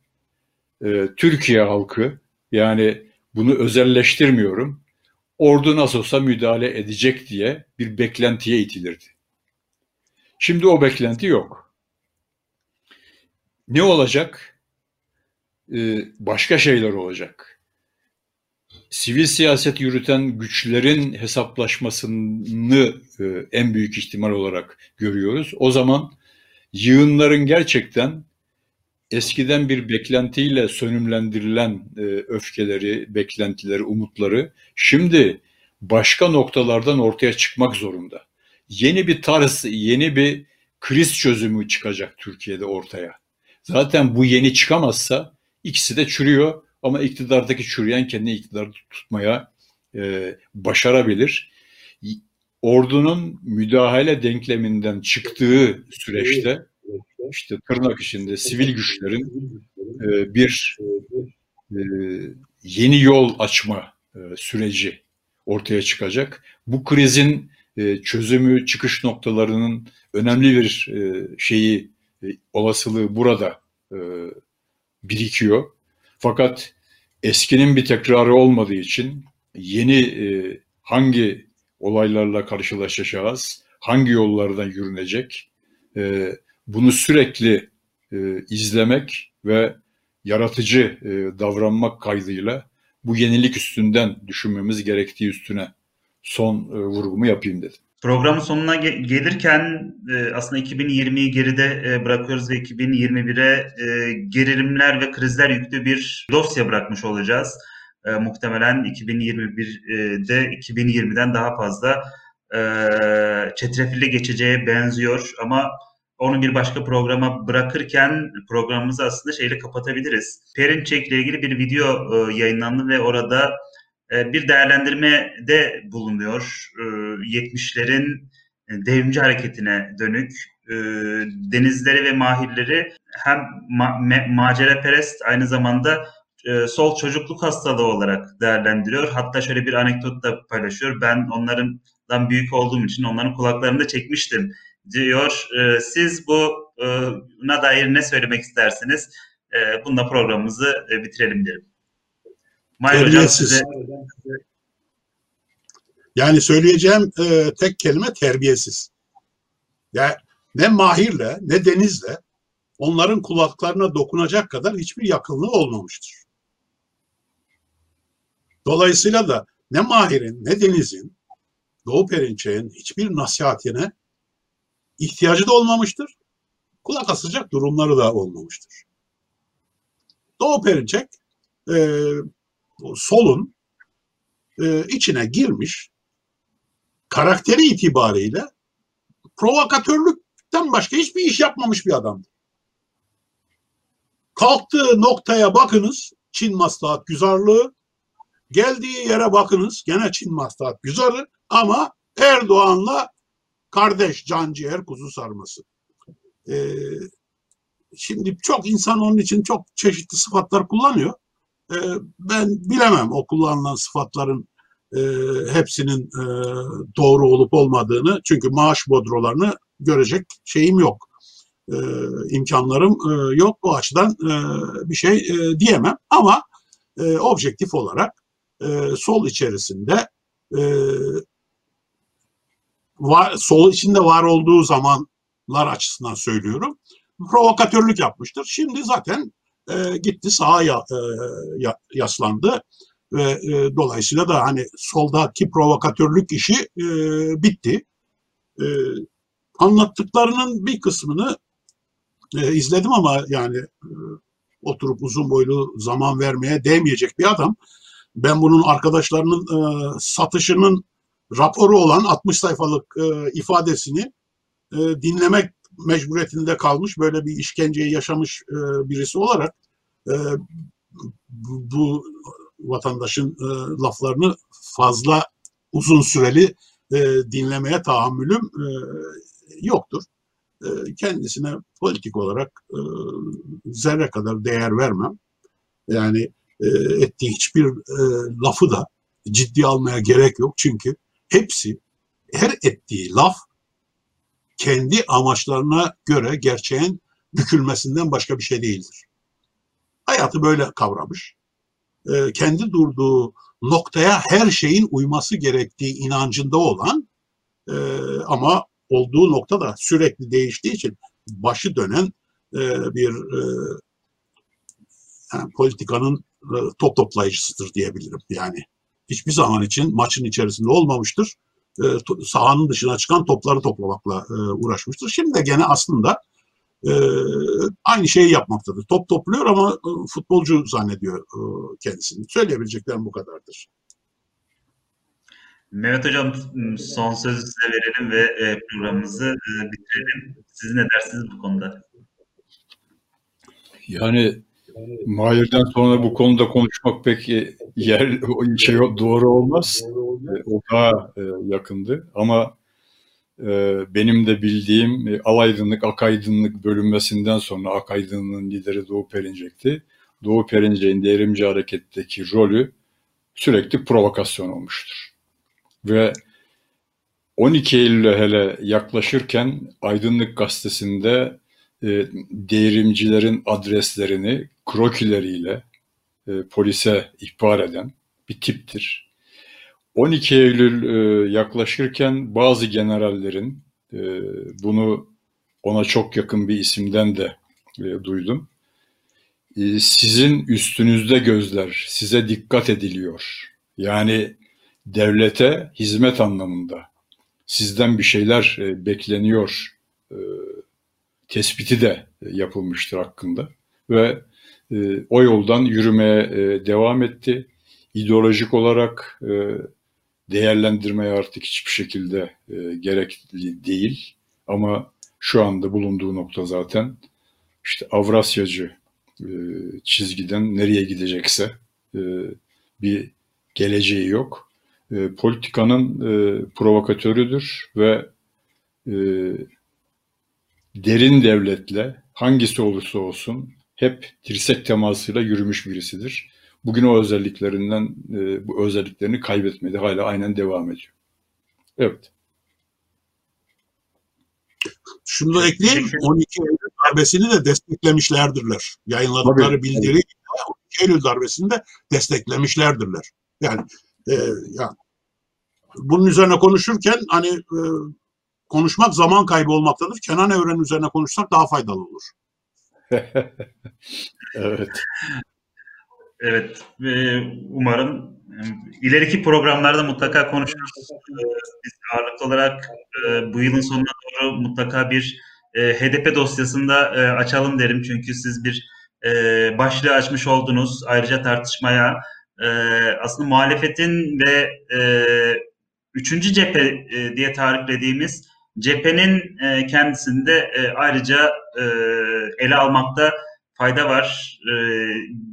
Türkiye halkı yani bunu özelleştirmiyorum ordu nasıl olsa müdahale edecek diye bir beklentiye itilirdi. Şimdi o beklenti yok. Ne olacak? Ee, başka şeyler olacak. Sivil siyaset yürüten güçlerin hesaplaşmasını e, en büyük ihtimal olarak görüyoruz. O zaman yığınların gerçekten eskiden bir beklentiyle sönümlendirilen e, öfkeleri, beklentileri, umutları şimdi başka noktalardan ortaya çıkmak zorunda. Yeni bir tarz, yeni bir kriz çözümü çıkacak Türkiye'de ortaya. Zaten bu yeni çıkamazsa ikisi de çürüyor ama iktidardaki çürüyen kendi iktidarı tutmaya e, başarabilir. Ordunun müdahale denkleminden çıktığı süreçte işte tırnak içinde sivil güçlerin e, bir e, yeni yol açma e, süreci ortaya çıkacak. Bu krizin e, çözümü, çıkış noktalarının önemli bir e, şeyi, e, olasılığı burada birikiyor. Fakat eskinin bir tekrarı olmadığı için yeni hangi olaylarla karşılaşacağız, hangi yollardan yürünecek, bunu sürekli izlemek ve yaratıcı davranmak kaydıyla bu yenilik üstünden düşünmemiz gerektiği üstüne son e, vurgumu yapayım dedim. Programın sonuna ge- gelirken e, aslında 2020'yi geride e, bırakıyoruz ve 2021'e e, gerilimler ve krizler yüklü bir dosya bırakmış olacağız. e, muhtemelen 2021'de 2020'den daha fazla e, çetrefilli geçeceğe benziyor ama onu bir başka programa bırakırken programımızı aslında şeyle kapatabiliriz. Perinçek ile ilgili bir video e, yayınlandı ve orada bir değerlendirme de bulunuyor. E, 70'lerin devrimci hareketine dönük e, denizleri ve mahirleri hem ma- maceraperest aynı zamanda e, sol çocukluk hastalığı olarak değerlendiriyor. Hatta şöyle bir anekdot da paylaşıyor. Ben onlardan büyük olduğum için onların kulaklarını da çekmiştim diyor. E, siz buna dair ne söylemek istersiniz? E, bununla programımızı e, bitirelim derim. Mahir Hocam size... Yani söyleyeceğim e, tek kelime terbiyesiz. Yani ne Mahir'le ne Deniz'le onların kulaklarına dokunacak kadar hiçbir yakınlığı olmamıştır. Dolayısıyla da ne Mahir'in ne Deniz'in Doğu Perinçek'in hiçbir nasihatine ihtiyacı da olmamıştır. Kulak asacak durumları da olmamıştır. Doğu Perinçek e, solun e, içine girmiş karakteri itibariyle provokatörlükten başka hiçbir iş yapmamış bir adamdı. Kalktığı noktaya bakınız Çin maslahat güzarlığı, geldiği yere bakınız gene Çin maslahat güzarı ama Erdoğan'la kardeş canciğer kuzu sarması. Ee, şimdi çok insan onun için çok çeşitli sıfatlar kullanıyor. Ee, ben bilemem o kullanılan sıfatların e, hepsinin e, doğru olup olmadığını. Çünkü maaş bodrolarını görecek şeyim yok. E, imkanlarım yok. O açıdan bir şey diyemem. Ama objektif olarak sol içerisinde sol içinde var olduğu zamanlar açısından söylüyorum. Provokatörlük yapmıştır. Şimdi zaten e, gitti sağa ya, e, ya, yaslandı ve e, dolayısıyla da hani soldaki provokatörlük işi e, bitti. E, anlattıklarının bir kısmını e, izledim ama yani e, oturup uzun boylu zaman vermeye değmeyecek bir adam. Ben bunun arkadaşlarının e, satışının raporu olan 60 sayfalık e, ifadesini e, dinlemek mecburiyetinde kalmış böyle bir işkenceyi yaşamış e, birisi olarak e, bu, vatandaşın e, laflarını fazla uzun süreli e, dinlemeye tahammülüm e, yoktur. E, kendisine politik olarak e, zerre kadar değer vermem. Yani e, ettiği hiçbir e, lafı da ciddi almaya gerek yok. Çünkü hepsi her ettiği laf kendi amaçlarına göre gerçeğin bükülmesinden başka bir şey değildir. Hayatı böyle kavramış. E, kendi durduğu noktaya her şeyin uyması gerektiği inancında olan e, ama olduğu nokta da sürekli değiştiği için başı dönen e, bir yani politikanın top toplayıcısıdır diyebilirim. Yani hiçbir zaman için maçın içerisinde olmamıştır. Sahanın dışına çıkan topları toplamakla uğraşmıştır. Şimdi de gene aslında e, aynı şeyi yapmaktadır. Top topluyor ama e, futbolcu zannediyor e, kendisini. Söyleyebileceklerim bu kadardır. Mehmet Hocam son sözü size verelim ve e, programımızı e, bitirelim. Siz ne dersiniz bu konuda? Yani Mahir'den sonra bu konuda konuşmak pek yer şey doğru olmaz. O daha yakındı ama benim de bildiğim e, Alaydınlık, Akaydınlık bölünmesinden sonra Akaydınlığın lideri Doğu Perinçek'ti. Doğu Perinçek'in devrimci hareketteki rolü sürekli provokasyon olmuştur. Ve 12 Eylül'e hele yaklaşırken Aydınlık Gazetesi'nde e, devrimcilerin adreslerini krokileriyle e, polise ihbar eden bir tiptir. 12 Eylül e, yaklaşırken bazı generallerin e, bunu ona çok yakın bir isimden de e, duydum. E, sizin üstünüzde gözler, size dikkat ediliyor. Yani devlete hizmet anlamında sizden bir şeyler e, bekleniyor e, tespiti de yapılmıştır hakkında ve e, o yoldan yürümeye e, devam etti. ideolojik olarak e, değerlendirmeye artık hiçbir şekilde gerekli değil. Ama şu anda bulunduğu nokta zaten işte Avrasyacı çizgiden nereye gidecekse bir geleceği yok. Politikanın e, provokatörüdür ve derin devletle hangisi olursa olsun hep dirsek temasıyla yürümüş birisidir. Bugün o özelliklerinden, e, bu özelliklerini kaybetmedi. Hala aynen devam ediyor. Evet. Şunu da ekleyeyim. 12 Eylül darbesini de desteklemişlerdirler. Yayınladıkları Tabii. bildiri 12 Eylül darbesini de desteklemişlerdirler. Yani e, ya bunun üzerine konuşurken hani e, konuşmak zaman kaybı olmaktadır. Kenan Evren üzerine konuşsak daha faydalı olur. evet. Evet. Umarım ileriki programlarda mutlaka konuşuruz. Biz ağırlıklı olarak bu yılın sonuna doğru mutlaka bir HDP dosyasında açalım derim. Çünkü siz bir başlığı açmış oldunuz. Ayrıca tartışmaya aslında muhalefetin ve üçüncü cephe diye tariflediğimiz cephenin kendisinde ayrıca ele almakta fayda var. E,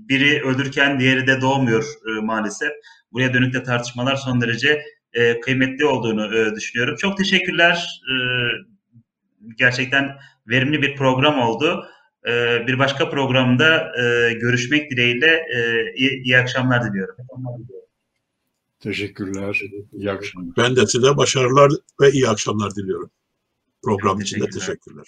biri ölürken diğeri de doğmuyor e, maalesef. Buraya dönük de tartışmalar son derece e, kıymetli olduğunu e, düşünüyorum. Çok teşekkürler. E, gerçekten verimli bir program oldu. E, bir başka programda e, görüşmek dileğiyle e, iyi, iyi akşamlar diliyorum. Teşekkürler. İyi akşamlar. Ben de size başarılar ve iyi akşamlar diliyorum. Program için de teşekkürler.